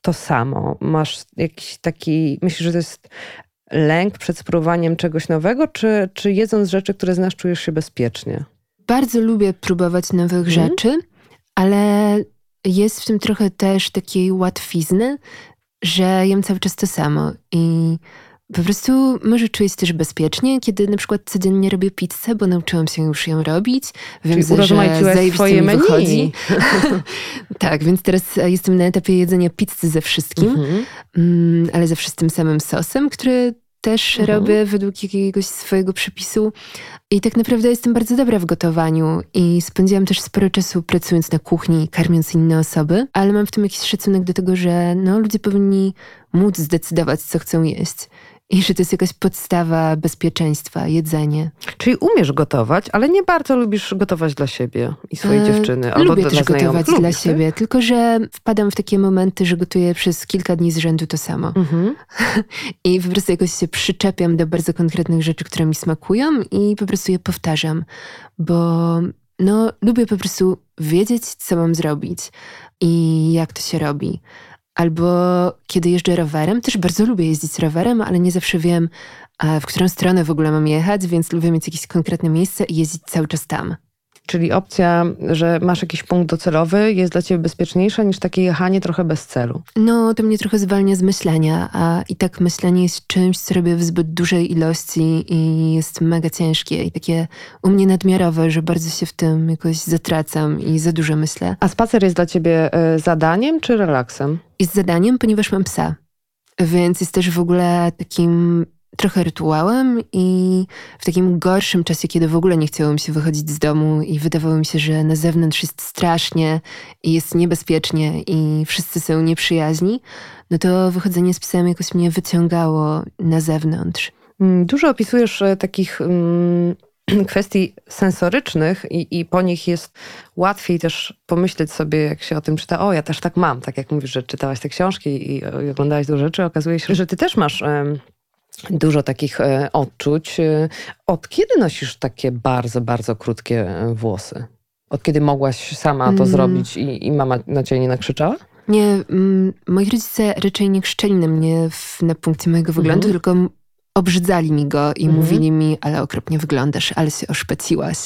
to samo. Masz jakiś taki, myślisz, że to jest lęk przed spróbowaniem czegoś nowego, czy, czy jedząc rzeczy, które znasz, czujesz się bezpiecznie? Bardzo lubię próbować nowych mm. rzeczy, ale jest w tym trochę też takiej łatwizny, że jem cały czas to samo i po prostu może czuję się też bezpiecznie, kiedy na przykład codziennie robię pizzę, bo nauczyłam się już ją robić. Wiem, Czyli że zajebiście mi wychodzi. tak, więc teraz jestem na etapie jedzenia pizzy ze wszystkim, mhm. mm, ale ze wszystkim samym sosem, który też mhm. robię według jakiegoś swojego przepisu. I tak naprawdę jestem bardzo dobra w gotowaniu i spędziłam też sporo czasu pracując na kuchni, karmiąc inne osoby, ale mam w tym jakiś szacunek do tego, że no, ludzie powinni móc zdecydować, co chcą jeść i że to jest jakaś podstawa bezpieczeństwa, jedzenie. Czyli umiesz gotować, ale nie bardzo lubisz gotować dla siebie i swojej e, dziewczyny. Albo lubię też gotować dla siebie, tylko że wpadam w takie momenty, że gotuję przez kilka dni z rzędu to samo. Mhm. I po prostu jakoś się przyczepiam do bardzo konkretnych rzeczy, które mi smakują i po prostu je powtarzam, bo no, lubię po prostu wiedzieć, co mam zrobić i jak to się robi. Albo kiedy jeżdżę rowerem, też bardzo lubię jeździć rowerem, ale nie zawsze wiem, w którą stronę w ogóle mam jechać, więc lubię mieć jakieś konkretne miejsce i jeździć cały czas tam. Czyli opcja, że masz jakiś punkt docelowy jest dla ciebie bezpieczniejsza niż takie jechanie trochę bez celu. No, to mnie trochę zwalnia z myślenia, a i tak myślenie jest czymś, co robię w zbyt dużej ilości i jest mega ciężkie i takie u mnie nadmiarowe, że bardzo się w tym jakoś zatracam i za dużo myślę. A spacer jest dla ciebie e, zadaniem czy relaksem? Jest zadaniem, ponieważ mam psa. Więc jest też w ogóle takim trochę rytuałem i w takim gorszym czasie, kiedy w ogóle nie chciało mi się wychodzić z domu i wydawało mi się, że na zewnątrz jest strasznie i jest niebezpiecznie i wszyscy są nieprzyjaźni, no to wychodzenie z psem jakoś mnie wyciągało na zewnątrz. Mm, dużo opisujesz e, takich um, kwestii sensorycznych i, i po nich jest łatwiej też pomyśleć sobie, jak się o tym czyta, o ja też tak mam, tak jak mówisz, że czytałaś te książki i, i oglądałaś dużo rzeczy, okazuje się, że ty też masz dużo takich e, odczuć. E, od kiedy nosisz takie bardzo, bardzo krótkie e, włosy? Od kiedy mogłaś sama to mm. zrobić i, i mama na ciebie nie nakrzyczała? Nie, mm, moi rodzice raczej nie krzyczeli na mnie w, na punkcie mojego wyglądu, mm. tylko obrzydzali mi go i Mhm. mówili mi, ale okropnie wyglądasz, ale się oszpeciłaś.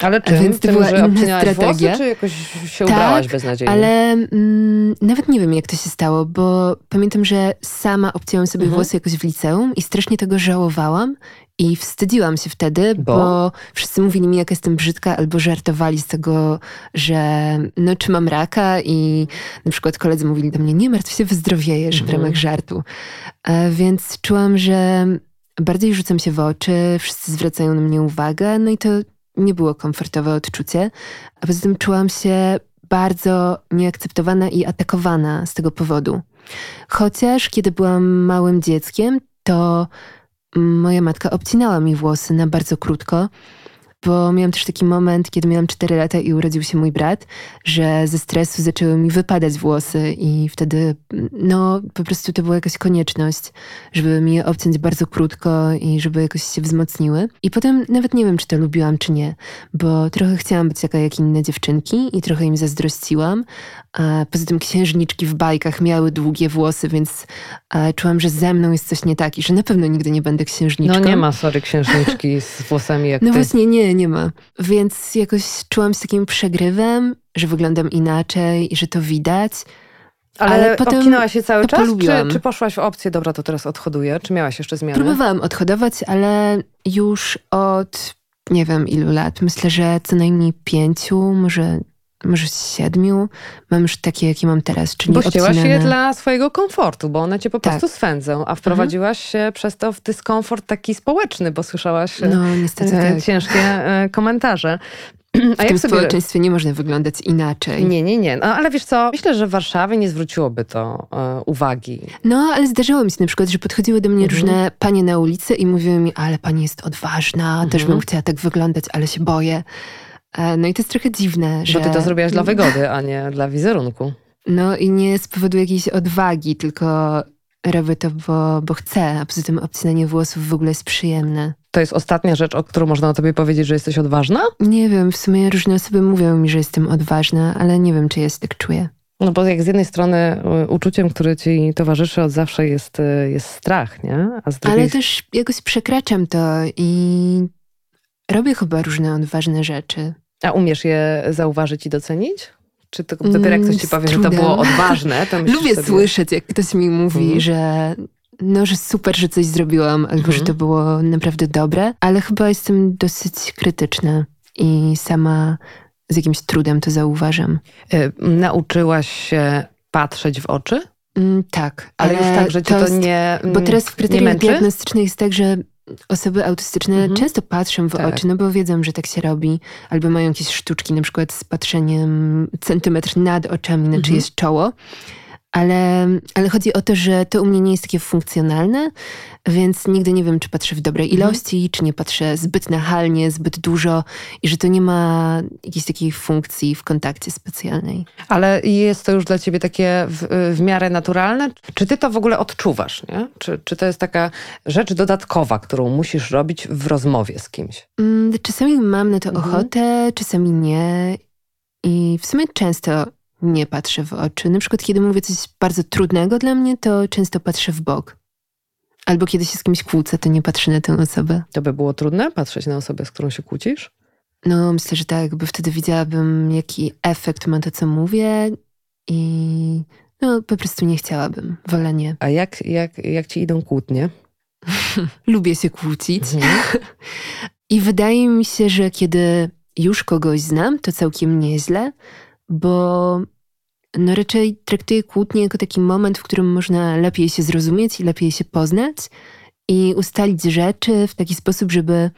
Ale czym? Więc to Tym, była inna strategia. włosy, czy jakoś się Tak, ubrałaś beznadziejnie? Ale mm, nawet nie wiem, jak to się stało, bo pamiętam, że sama obcięłam sobie Mhm. włosy jakoś w liceum i strasznie tego żałowałam i wstydziłam się wtedy, Bo? bo, wszyscy mówili mi, jak jestem brzydka, albo żartowali z tego, że no, czy mam raka i na przykład koledzy mówili do mnie, nie martw się, wyzdrowiejesz w Mhm. ramach żartu. E, więc czułam, że bardziej rzucam się w oczy, wszyscy zwracają na mnie uwagę, no i to nie było komfortowe odczucie. A poza tym czułam się bardzo nieakceptowana i atakowana z tego powodu. Chociaż kiedy byłam małym dzieckiem, to moja matka obcinała mi włosy na bardzo krótko, bo miałam też taki moment, kiedy miałam 4 lata i urodził się mój brat, że ze stresu zaczęły mi wypadać włosy i wtedy, no, po prostu to była jakaś konieczność, żeby mi je obciąć bardzo krótko i żeby jakoś się wzmocniły. I potem nawet nie wiem, czy to lubiłam, czy nie, bo trochę chciałam być taka jak inne dziewczynki i trochę im zazdrościłam. A poza tym księżniczki w bajkach miały długie włosy, więc czułam, że ze mną jest coś nie tak i że na pewno nigdy nie będę księżniczką. No nie ma, sorry, księżniczki z włosami jak No ty. właśnie, nie, nie ma. Więc jakoś czułam się takim przegrywem, że wyglądam inaczej i że to widać. Ale, ale potem obcinałaś się cały czas? Czy, czy poszłaś w opcję, dobra, to teraz odhoduję? Czy miałaś jeszcze zmiany? Próbowałam odhodować, ale już od nie wiem ilu lat, myślę, że co najmniej pięciu, może, może siedmiu, mam już takie, jakie mam teraz, czyli Bo ścięłaś je dla swojego komfortu, bo one cię po Tak. prostu swędzą, a wprowadziłaś się przez to w dyskomfort taki społeczny, bo słyszałaś e, No niestety e, tak. ciężkie e, komentarze. A W tym jak sobie... społeczeństwie nie można wyglądać inaczej. Nie, nie, nie. No, ale wiesz co, myślę, że w Warszawie nie zwróciłoby to e, uwagi. No, ale zdarzyło mi się na przykład, że podchodziły do mnie Mhm. różne panie na ulicy i mówiły mi, ale pani jest odważna, też Mhm. bym chciała tak wyglądać, ale się boję. E, No i to jest trochę dziwne, że... Bo ty to zrobiłaś dla wygody, a nie dla wizerunku. No i nie z powodu jakiejś odwagi, tylko robię to, bo, bo chcę, a poza tym obcinanie włosów w ogóle jest przyjemne. To jest ostatnia rzecz, o którą można o tobie powiedzieć, że jesteś odważna? Nie wiem, w sumie różne osoby mówią mi, że jestem odważna, ale nie wiem, czy ja się tak czuję. No bo jak z jednej strony y, uczuciem, które ci towarzyszy od zawsze jest, y, jest strach, nie? A z drugiej Ale też jakoś przekraczam to i robię chyba różne odważne rzeczy. A umiesz je zauważyć i docenić? Czy to dopiero jak ktoś ci z powie, że to było odważne, to Lubię sobie, słyszeć, jak ktoś mi mówi, Mhm. że no, że super, że coś zrobiłam, albo Mhm. że to było naprawdę dobre, ale chyba jestem dosyć krytyczna i sama z jakimś trudem to zauważam. Y, Nauczyłaś się patrzeć w oczy? Mm, tak, Ale, już tak, że cię to, jest- nie Bo teraz w kryteriach diagnostycznych jest tak, że osoby autystyczne Mhm. często patrzą w Tak. oczy, no bo wiedzą, że tak się robi, albo mają jakieś sztuczki, na przykład z patrzeniem centymetr nad oczami na Mhm. czyjeś czoło. Ale, ale chodzi o to, że to u mnie nie jest takie funkcjonalne, więc nigdy nie wiem, czy patrzę w dobrej Mhm. ilości, czy nie patrzę zbyt nachalnie, zbyt dużo i że to nie ma jakiejś takiej funkcji w kontakcie specjalnej. Ale jest to już dla ciebie takie w, w miarę naturalne? Czy ty to w ogóle odczuwasz? Nie? Czy, czy to jest taka rzecz dodatkowa, którą musisz robić w rozmowie z kimś? Mm, Czasami mam na to Mhm. ochotę, czasami nie. I w sumie często nie patrzę w oczy. Na przykład, kiedy mówię coś bardzo trudnego dla mnie, to często patrzę w bok. Albo kiedy się z kimś kłócę, to nie patrzę na tę osobę. To by było trudne patrzeć na osobę, z którą się kłócisz? No, myślę, że tak, bo wtedy widziałabym, jaki efekt ma to, co mówię i no, po prostu nie chciałabym. Wolę nie. A jak, jak, jak ci idą kłótnie? Lubię się kłócić. Mhm. I wydaje mi się, że kiedy już kogoś znam, to całkiem nieźle, bo no raczej traktuję kłótnię jako taki moment, w którym można lepiej się zrozumieć i lepiej się poznać i ustalić rzeczy w taki sposób, żeby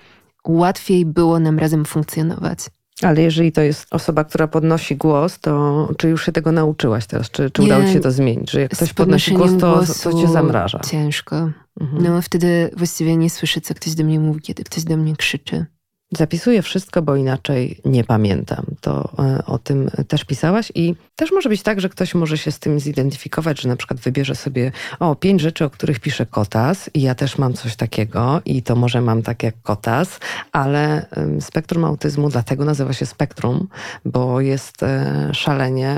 łatwiej było nam razem funkcjonować. Ale jeżeli to jest osoba, która podnosi głos, to czy już się tego nauczyłaś teraz? Czy, czy udało ci się to zmienić? Że jak ktoś podnosi głos, to, to cię zamraża. Ciężko. Mhm. No wtedy właściwie nie słyszę, co ktoś do mnie mówi, kiedy ktoś do mnie krzyczy. Zapisuję wszystko, bo inaczej nie pamiętam. To e, o tym też pisałaś i też może być tak, że ktoś może się z tym zidentyfikować, że na przykład wybierze sobie o pięć rzeczy, o których pisze Kotas i ja też mam coś takiego i to może mam tak jak Kotas, ale spektrum autyzmu dlatego nazywa się spektrum, bo jest e, szalenie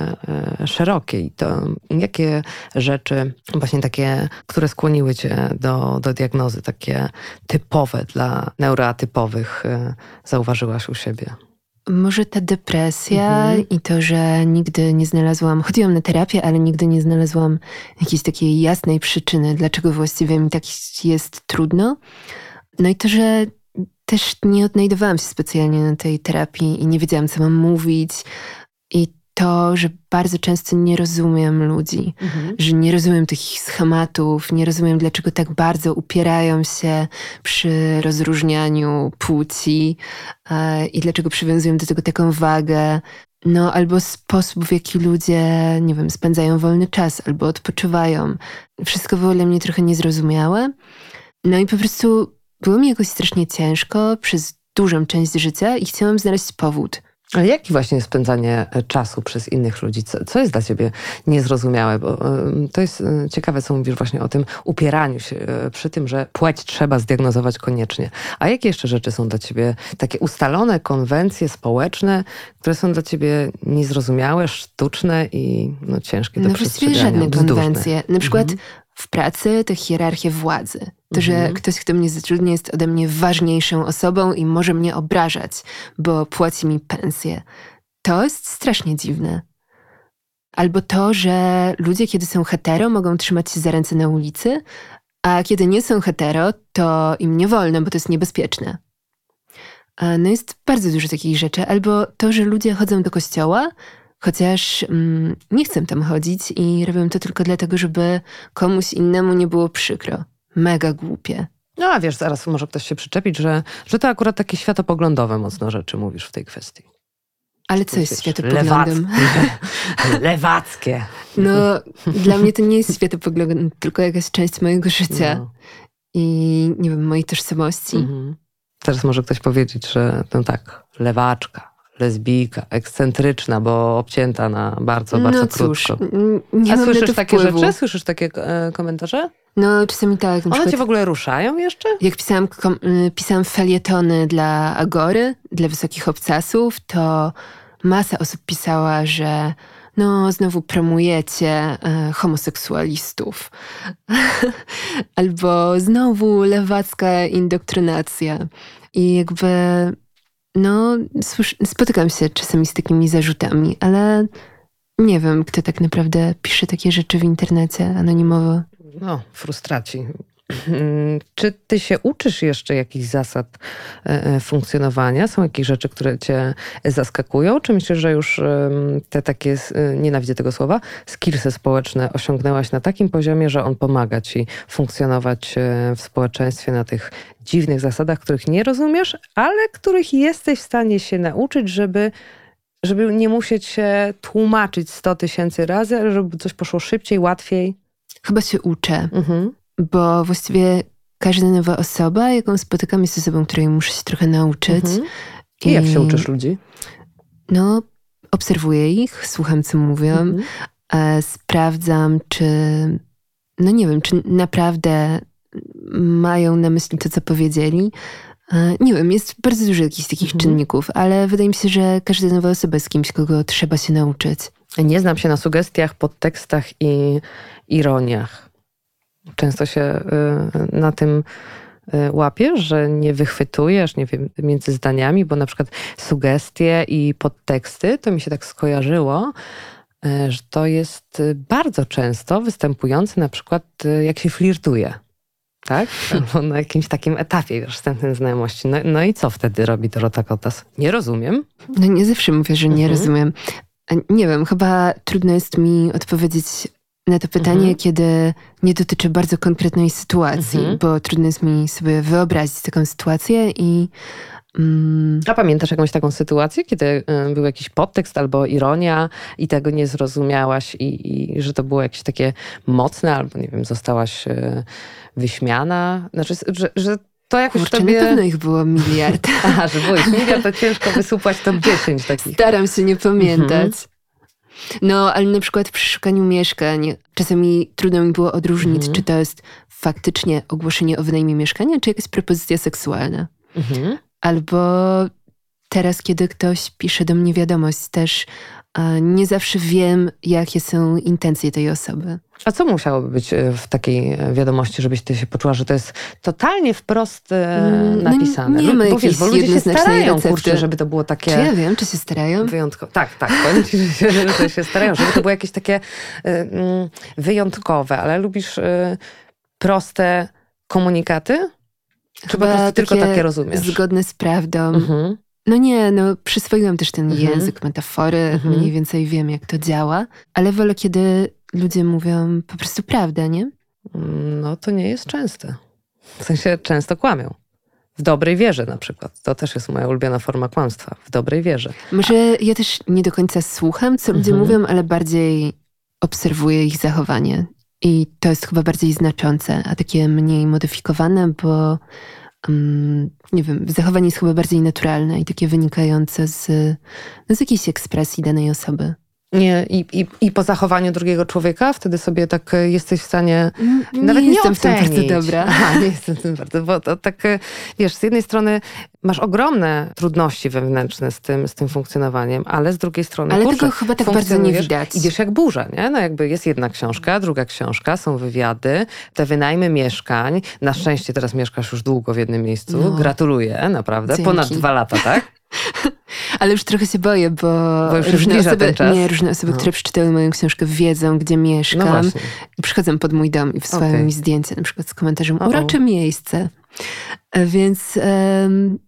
e, szerokie i to jakie rzeczy właśnie takie, które skłoniły cię do, do diagnozy, takie typowe dla neuroatypowych zauważyłaś u siebie? Może ta depresja mhm. i to, że nigdy nie znalazłam, chodziłam na terapię, ale nigdy nie znalazłam jakiejś takiej jasnej przyczyny, dlaczego właściwie mi tak jest trudno. No i to, że też nie odnajdowałam się specjalnie na tej terapii i nie wiedziałam, co mam mówić. I to, że bardzo często nie rozumiem ludzi, mhm. że nie rozumiem tych schematów, nie rozumiem, dlaczego tak bardzo upierają się przy rozróżnianiu płci e, i dlaczego przywiązują do tego taką wagę. No, albo sposób, w jaki ludzie, nie wiem, spędzają wolny czas, albo odpoczywają. Wszystko było dla mnie trochę niezrozumiałe. No i po prostu było mi jakoś strasznie ciężko przez dużą część życia i chciałam znaleźć powód ale jaki właśnie spędzanie e, czasu przez innych ludzi? Co, co jest dla ciebie niezrozumiałe? Bo to jest e, ciekawe, co mówisz właśnie o tym upieraniu się e, przy tym, że płeć trzeba zdiagnozować koniecznie. A jakie jeszcze rzeczy są dla ciebie takie ustalone konwencje społeczne, które są dla ciebie niezrozumiałe, sztuczne i no, ciężkie do no, przestrzegania? Żadne konwencje. Na przykład mhm w pracy tę hierarchię władzy. To, że mhm. ktoś, kto mnie zatrudnia, jest ode mnie ważniejszą osobą i może mnie obrażać, bo płaci mi pensję. To jest strasznie dziwne. Albo to, że ludzie, kiedy są hetero, mogą trzymać się za ręce na ulicy, a kiedy nie są hetero, to im nie wolno, bo to jest niebezpieczne. No jest bardzo dużo takich rzeczy. Albo to, że ludzie chodzą do kościoła, Chociaż mm, nie chcę tam chodzić i robię to tylko dlatego, żeby komuś innemu nie było przykro. Mega głupie. No a wiesz, zaraz może ktoś się przyczepić, że, że to akurat takie światopoglądowe mocno rzeczy mówisz w tej kwestii. Ale co jest światopoglądem? Lewackie. Lewackie. No, dla mnie to nie jest światopogląd, tylko jakaś część mojego życia no. i nie wiem, mojej tożsamości. Mhm. Teraz może ktoś powiedzieć, że no tak, lewaczka lesbijka, ekscentryczna, bo obcięta na bardzo, bardzo no cóż, krótko. Nie A słyszysz takie wpływu. rzeczy? Słyszysz takie e, komentarze? No, czasami tak. One cię w ogóle ruszają jeszcze? Jak pisałam, y, pisałam felietony dla Agory, dla Wysokich Obcasów, to masa osób pisała, że no, znowu promujecie e, homoseksualistów. Albo znowu lewacka indoktrynacja. I jakby no, spotykam się czasami z takimi zarzutami, ale nie wiem, kto tak naprawdę pisze takie rzeczy w internecie anonimowo. No, frustraci. Czy ty się uczysz jeszcze jakichś zasad e, e, funkcjonowania? Są jakieś rzeczy, które cię zaskakują? Czy myślisz, że już te takie, e, nienawidzę tego słowa, skillsy społeczne osiągnęłaś na takim poziomie, że on pomaga ci funkcjonować w społeczeństwie na tych dziwnych zasadach, których nie rozumiesz, ale których jesteś w stanie się nauczyć, żeby żeby nie musieć się tłumaczyć 100 tysięcy razy, żeby coś poszło szybciej, łatwiej? Chyba się uczę. Mhm bo właściwie każda nowa osoba, jaką spotykam, jest osobą, której muszę się trochę nauczyć. Mhm. I, I jak się uczysz ludzi? No, obserwuję ich, słucham, co mówią, mhm. e, sprawdzam, czy, no nie wiem, czy naprawdę mają na myśli to, co powiedzieli. E, nie wiem, jest bardzo dużo jakichś takich mhm. czynników, ale wydaje mi się, że każda nowa osoba jest kimś, kogo trzeba się nauczyć. Nie znam się na sugestiach, podtekstach i ironiach. Często się y, na tym y, łapiesz, że nie wychwytujesz, nie wiem, między zdaniami, bo na przykład sugestie i podteksty, to mi się tak skojarzyło, y, że to jest bardzo często występujące na przykład jak się flirtuje. Tak? Albo na jakimś takim etapie już wstępnej znajomości. No, no i co wtedy robi Dorota Kotas? Nie rozumiem. No nie zawsze mówię, że nie mhm. rozumiem. Nie wiem, chyba trudno jest mi odpowiedzieć na to pytanie, mhm. kiedy nie dotyczy bardzo konkretnej sytuacji, mhm. bo trudno jest mi sobie wyobrazić taką sytuację i. Mm, A pamiętasz jakąś taką sytuację, kiedy y, był jakiś podtekst albo ironia i tego nie zrozumiałaś i, i że to było jakieś takie mocne, albo nie wiem, zostałaś y, wyśmiana? Znaczy, że, że to jakoś Kurczę, tobie... na pewno ich było miliard. Aha, że było ich miliard, to ciężko wysupłać top 10 takich. Staram się nie pamiętać. No, ale na przykład przy szukaniu mieszkań czasami trudno mi było odróżnić, Mhm. czy to jest faktycznie ogłoszenie o wynajmie mieszkania, czy jakaś propozycja seksualna. Mhm. Albo teraz, kiedy ktoś pisze do mnie wiadomość, też nie zawsze wiem, jakie są intencje tej osoby. A co musiałoby być e, w takiej e, wiadomości, żebyś ty się poczuła, że to jest totalnie wprost e, Mm, no napisane? nie ma Lu- bo, wiesz, bo ludzie się starają, recepty. kurczę, żeby to było takie... Czy ja wiem, czy się starają? Wyjątkowe. Tak, tak. Powiem ci, że się, że się starają, żeby to było jakieś takie mm, wyjątkowe, ale lubisz y, proste komunikaty? Czy po prostu tylko takie rozumiesz? Zgodne z prawdą. Mhm. No nie, no przyswoiłam też ten Mhm. język, metafory, Mhm. mniej więcej wiem, jak to działa, ale wolę, kiedy ludzie mówią po prostu prawdę, nie? No to nie jest częste. W sensie często kłamią. W dobrej wierze na przykład. To też jest moja ulubiona forma kłamstwa. W dobrej wierze. Może ja też nie do końca słucham, co ludzie Mhm. mówią, ale bardziej obserwuję ich zachowanie. I to jest chyba bardziej znaczące, a takie mniej modyfikowane, bo nie wiem, zachowanie jest chyba bardziej naturalne i takie wynikające z, no, z jakiejś ekspresji danej osoby. Nie, i, i, I po zachowaniu drugiego człowieka wtedy sobie tak y, jesteś w stanie Mm, Nawet nie, jestem w tym bardzo ocenić. dobra. Aha, nie jestem w tym bardzo, bo to tak, e, wiesz, z jednej strony masz ogromne trudności wewnętrzne z tym, z tym funkcjonowaniem, ale z drugiej strony, Ale kurczę, tego chyba tak bardzo nie widać. Idziesz jak burza, nie? No jakby jest jedna książka, druga książka, są wywiady, te wynajmy mieszkań. Na szczęście teraz mieszkasz już długo w jednym miejscu. No. Gratuluję, naprawdę. Dzięki. Ponad dwa lata, tak? Ale już trochę się boję, bo, Bo już różne zbliża osoby, nie, różne osoby, No. które przeczytały moją książkę, wiedzą, gdzie No mieszkam i przychodzą pod mój dom i wsyłają Okej. mi zdjęcie, na przykład z komentarzem urocze miejsce. E, Więc em,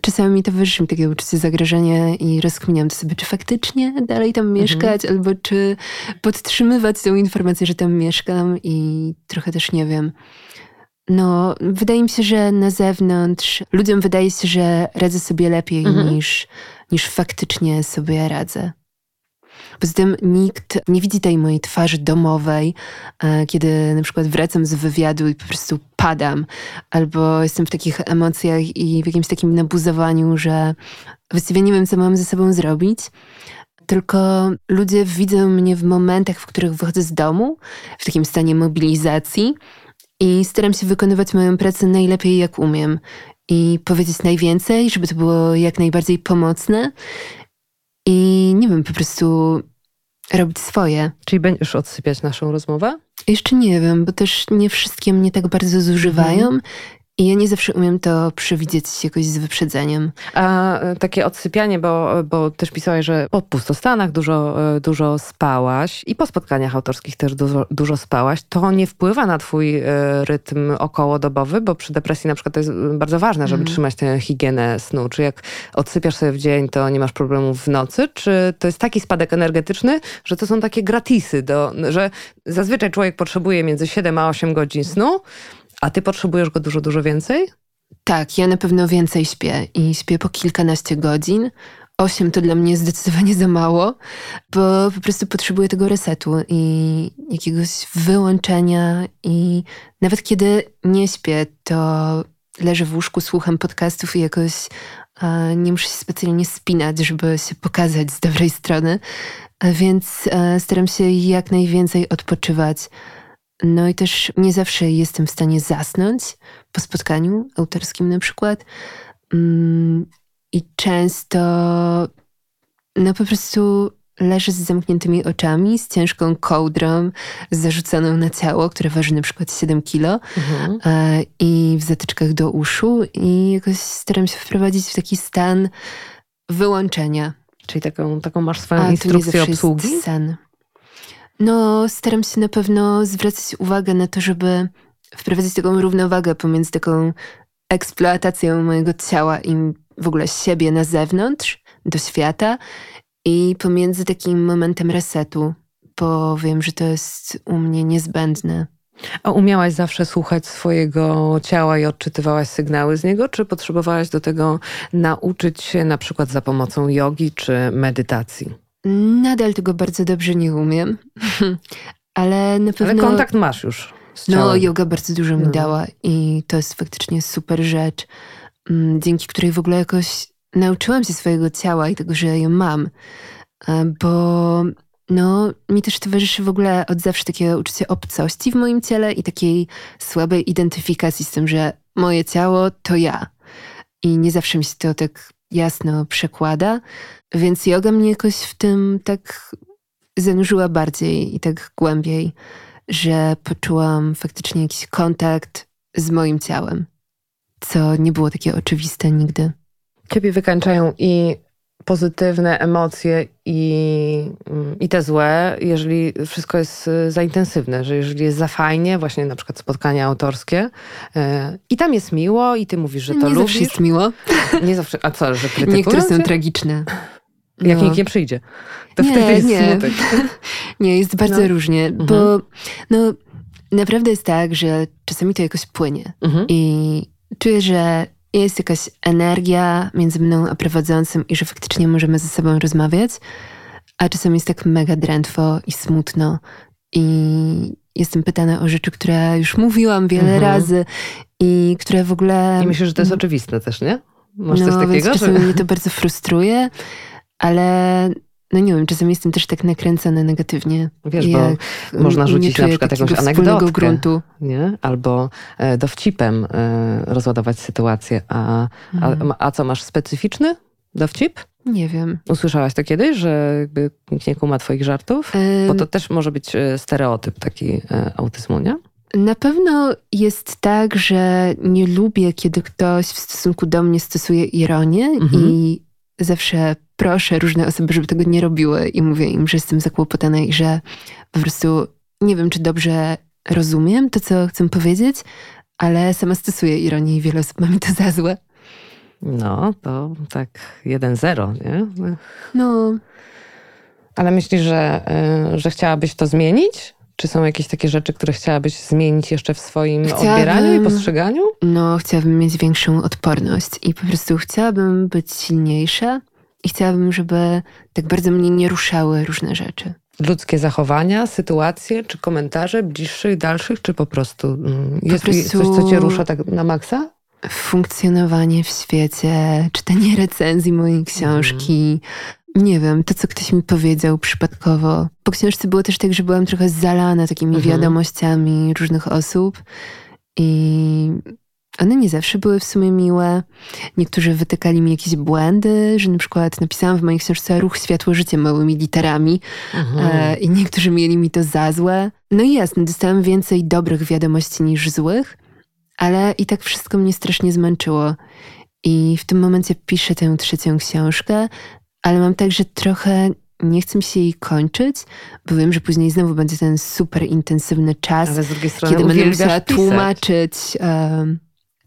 czasami mi towarzyszy mi takie uczucie zagrożenia i rozkminiam to sobie, czy faktycznie dalej tam Mhm. mieszkać, albo czy podtrzymywać tą informację, że tam mieszkam i trochę też nie wiem. No, wydaje mi się, że na zewnątrz ludziom wydaje się, że radzę sobie lepiej Mhm. niż, niż faktycznie sobie radzę. Poza tym nikt nie widzi tej mojej twarzy domowej, e, kiedy na przykład wracam z wywiadu i po prostu padam, albo jestem w takich emocjach i w jakimś takim nabuzowaniu, że właściwie nie wiem, co mam ze sobą zrobić. Tylko ludzie widzą mnie w momentach, w których wychodzę z domu, w takim stanie mobilizacji i staram się wykonywać moją pracę najlepiej, jak umiem. I powiedzieć najwięcej, żeby to było jak najbardziej pomocne. I nie wiem, po prostu robić swoje. Czyli będziesz odsypiać naszą rozmowę? Jeszcze nie wiem, bo też nie wszystkie mnie tak bardzo zużywają. Mhm. I ja nie zawsze umiem to przewidzieć jakoś z wyprzedzeniem. A e, takie odsypianie, bo, bo też pisałaś, że po pustostanach dużo, e, dużo spałaś i po spotkaniach autorskich też dużo, dużo spałaś, to nie wpływa na twój e, rytm okołodobowy, bo przy depresji na przykład to jest bardzo ważne, żeby Mhm. trzymać tę higienę snu. Czy jak odsypiasz sobie w dzień, to nie masz problemów w nocy? Czy to jest taki spadek energetyczny, że to są takie gratisy, do, że zazwyczaj człowiek potrzebuje między 7 a 8 godzin snu, a ty potrzebujesz go dużo, dużo więcej? Tak, ja na pewno więcej śpię i śpię po kilkanaście godzin. Osiem to dla mnie zdecydowanie za mało, bo po prostu potrzebuję tego resetu i jakiegoś wyłączenia. I nawet kiedy nie śpię, to leżę w łóżku, słucham podcastów i jakoś nie muszę się specjalnie spinać, żeby się pokazać z dobrej strony. A Więc e, staram się jak najwięcej odpoczywać. No i też nie zawsze jestem w stanie zasnąć po spotkaniu autorskim na przykład. Mm, I często no po prostu leżę z zamkniętymi oczami, z ciężką kołdrą zarzuconą na ciało, które waży na przykład 7 kilo Mhm. e, i w zatyczkach do uszu i jakoś staram się wprowadzić w taki stan wyłączenia. Czyli taką, taką masz swoją A instrukcję obsługi? sen. No, staram się na pewno zwracać uwagę na to, żeby wprowadzać taką równowagę pomiędzy taką eksploatacją mojego ciała i w ogóle siebie na zewnątrz, do świata i pomiędzy takim momentem resetu, bo wiem, że to jest u mnie niezbędne. A umiałaś zawsze słuchać swojego ciała i odczytywałaś sygnały z niego, czy potrzebowałaś do tego nauczyć się na przykład za pomocą jogi czy medytacji? Nadal tego bardzo dobrze nie umiem, ale na pewno... Ale kontakt masz już z No, yoga bardzo dużo mi No. dała i to jest faktycznie super rzecz, mm, dzięki której w ogóle jakoś nauczyłam się swojego ciała i tego, że ją mam. E, Bo no, mi też towarzyszy w ogóle od zawsze takie uczucie obcości w moim ciele i takiej słabej identyfikacji z tym, że moje ciało to ja. I nie zawsze mi się to tak jasno przekłada, więc yoga mnie jakoś w tym tak zanurzyła bardziej i tak głębiej, że poczułam faktycznie jakiś kontakt z moim ciałem, co nie było takie oczywiste nigdy. Ciebie wykańczają i pozytywne emocje i, i te złe, jeżeli wszystko jest y, za intensywne, że jeżeli jest za fajnie, właśnie na przykład spotkania autorskie y, i tam jest miło i ty mówisz, że to nie lubisz. zawsze jest miło. Nie zawsze, a co, że krytykują Niektóre są cię? tragiczne. Jak No. nikt nie przyjdzie. To Nie, wtedy jest nie. smutek. Nie, jest bardzo No. różnie, bo no, naprawdę jest tak, że czasami to jakoś płynie Mhm. i czuję, że jest jakaś energia między mną a prowadzącym i że faktycznie możemy ze sobą rozmawiać, a czasami jest tak mega drętwo i smutno i jestem pytana o rzeczy, które już mówiłam wiele Mhm. razy i które w ogóle... I myślę, że to jest oczywiste też, nie? Masz coś no, takiego, więc że... czasami mnie to bardzo frustruje, ale no nie wiem, czasami jestem też tak nakręcona negatywnie. Wiesz, I bo można rzucić na przykład jakąś anegdotkę. gruntu. nie? Albo e, dowcipem e, rozładować sytuację. A, a, Mhm. a co, masz specyficzny dowcip? Nie wiem. Usłyszałaś to kiedyś, że jakby nikt nie kuma twoich żartów? Bo to też może być e, stereotyp taki e, autyzmu, nie? Na pewno jest tak, że nie lubię, kiedy ktoś w stosunku do mnie stosuje ironię Mhm. i zawsze proszę różne osoby, żeby tego nie robiły i mówię im, że jestem zakłopotana i że po prostu nie wiem, czy dobrze rozumiem to, co chcę powiedzieć, ale sama stosuję ironię i wiele osób ma mi to za złe. No, to tak 1-0, nie? No, Ale myślisz, że, e, że chciałabyś to zmienić? Czy są jakieś takie rzeczy, które chciałabyś zmienić jeszcze w swoim Chciałabym- odbieraniu i postrzeganiu? no chciałabym mieć większą odporność i po prostu chciałabym być silniejsza i chciałabym, żeby tak bardzo mnie nie ruszały różne rzeczy. ludzkie zachowania, sytuacje, czy komentarze bliższych, dalszych, czy po prostu mm, jest prostu- coś, co cię rusza tak na maksa? funkcjonowanie w świecie, czytanie recenzji mojej książki. Nie wiem, to co ktoś mi powiedział przypadkowo. Po książce było też tak, że byłam trochę zalana takimi Mhm. wiadomościami różnych osób i one nie zawsze były w sumie miłe. Niektórzy wytykali mi jakieś błędy, że na przykład napisałam w mojej książce ruch światło życie małymi literami e, i niektórzy mieli mi to za złe. No i jasne, dostałam więcej dobrych wiadomości niż złych, ale i tak wszystko mnie strasznie zmęczyło. I w tym momencie piszę tę trzecią książkę, ale mam tak, że trochę nie chcę mi się jej kończyć, bo wiem, że później znowu będzie ten super intensywny czas, kiedy będę musiała pisać. tłumaczyć, em,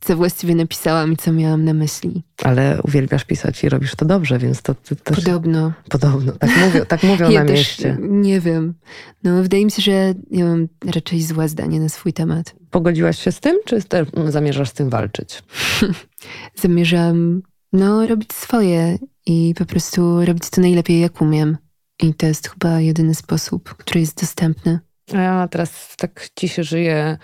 co właściwie napisałam i co miałam na myśli. Ale uwielbiasz pisać i robisz to dobrze, więc to ty też Podobno. podobno. Tak mówią, tak mówią Ja na też mieście. nie wiem. No, wydaje mi się, że ja mam raczej złe zdanie na swój temat. Pogodziłaś się z tym, czy zamierzasz z tym walczyć? Zamierzam, no, robić swoje i po prostu robić to najlepiej, jak umiem. I to jest chyba jedyny sposób, który jest dostępny. A ja teraz tak ci się żyje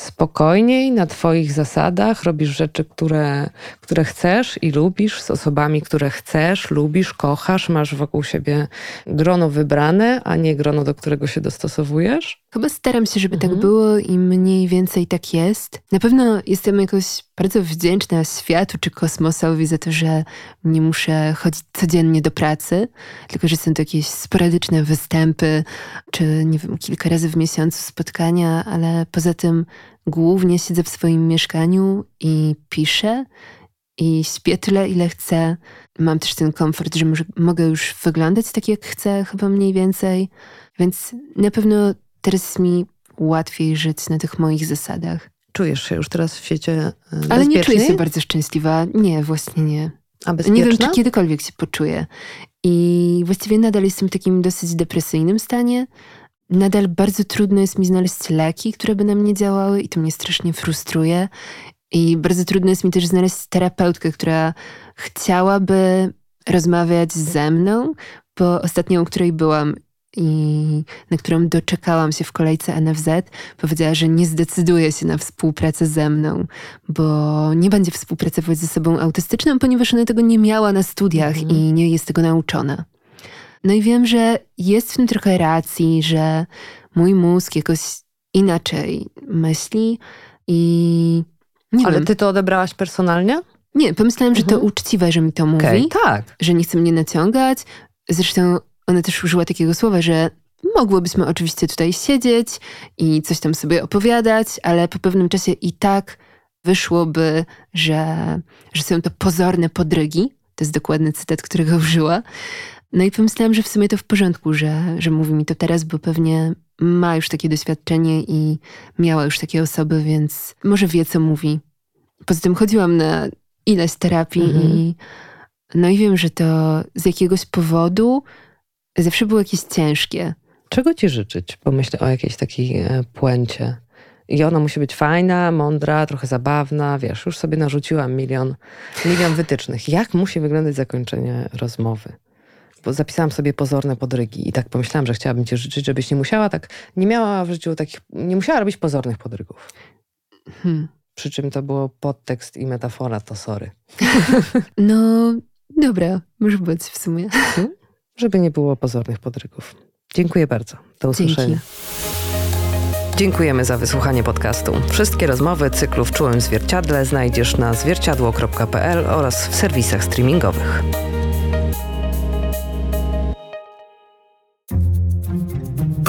spokojniej, na twoich zasadach, robisz rzeczy, które, które chcesz i lubisz, z osobami, które chcesz, lubisz, kochasz, masz wokół siebie grono wybrane, a nie grono, do którego się dostosowujesz. Chyba staram się, żeby Mhm. tak było i mniej więcej tak jest. Na pewno jestem jakoś bardzo wdzięczna światu czy kosmosowi za to, że nie muszę chodzić codziennie do pracy, tylko że są to jakieś sporadyczne występy, czy nie wiem, kilka razy w miesiącu spotkania, ale poza tym głównie siedzę w swoim mieszkaniu i piszę i śpię tyle, ile chcę. Mam też ten komfort, że może, mogę już wyglądać tak, jak chcę, chyba mniej więcej. Więc na pewno teraz mi łatwiej żyć na tych moich zasadach. Czujesz się już teraz w świecie e, Ale nie czuję się bardzo szczęśliwa. Nie, właśnie nie. A bezpieczna? Nie wiem, czy kiedykolwiek się poczuję. I właściwie nadal jestem w takim dosyć depresyjnym stanie. Nadal bardzo trudno jest mi znaleźć leki, które by na mnie działały i to mnie strasznie frustruje. I bardzo trudno jest mi też znaleźć terapeutkę, która chciałaby rozmawiać ze mną, bo ostatnią, u której byłam, i na którą doczekałam się w kolejce NFZ, powiedziała, że nie zdecyduje się na współpracę ze mną, bo nie będzie współpracować ze sobą autystyczną, ponieważ ona tego nie miała na studiach mhm. i nie jest tego nauczona. No i wiem, że jest w tym trochę racji, że mój mózg jakoś inaczej myśli i nie Ale wiem. ty to odebrałaś personalnie? Nie, pomyślałam, że mhm. to uczciwe, że mi to mówi. Okay, tak. Że nie chce mnie naciągać. Zresztą ona też użyła takiego słowa, że mogłybyśmy oczywiście tutaj siedzieć i coś tam sobie opowiadać, ale po pewnym czasie i tak wyszłoby, że, że są to pozorne podrygi. To jest dokładny cytat, którego użyła. No i pomyślałam, że w sumie to w porządku, że, że mówi mi to teraz, bo pewnie ma już takie doświadczenie i miała już takie osoby, więc może wie, co mówi. Poza tym chodziłam na ileś terapii mhm. i no i wiem, że to z jakiegoś powodu zawsze było jakieś ciężkie. Czego ci życzyć? Pomyślę o jakiejś takiej e, puencie. I ona musi być fajna, mądra, trochę zabawna. Wiesz, już sobie narzuciłam milion, milion wytycznych. Jak musi wyglądać zakończenie rozmowy? Zapisałam sobie pozorne podrygi i tak pomyślałam, że chciałabym ci życzyć, żebyś nie musiała tak, nie miała w życiu takich, nie musiała robić pozornych podrygów. Hmm. Przy czym to było podtekst i metafora, to sorry. No, dobra, może być w sumie. Hmm? Żeby nie było pozornych podrygów. Dziękuję bardzo. Do usłyszenia. Dzięki. Dziękujemy za wysłuchanie podcastu. Wszystkie rozmowy cyklu w Czułym Zwierciadle znajdziesz na zwierciadło.pl oraz w serwisach streamingowych.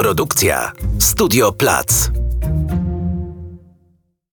Produkcja Studio Plac.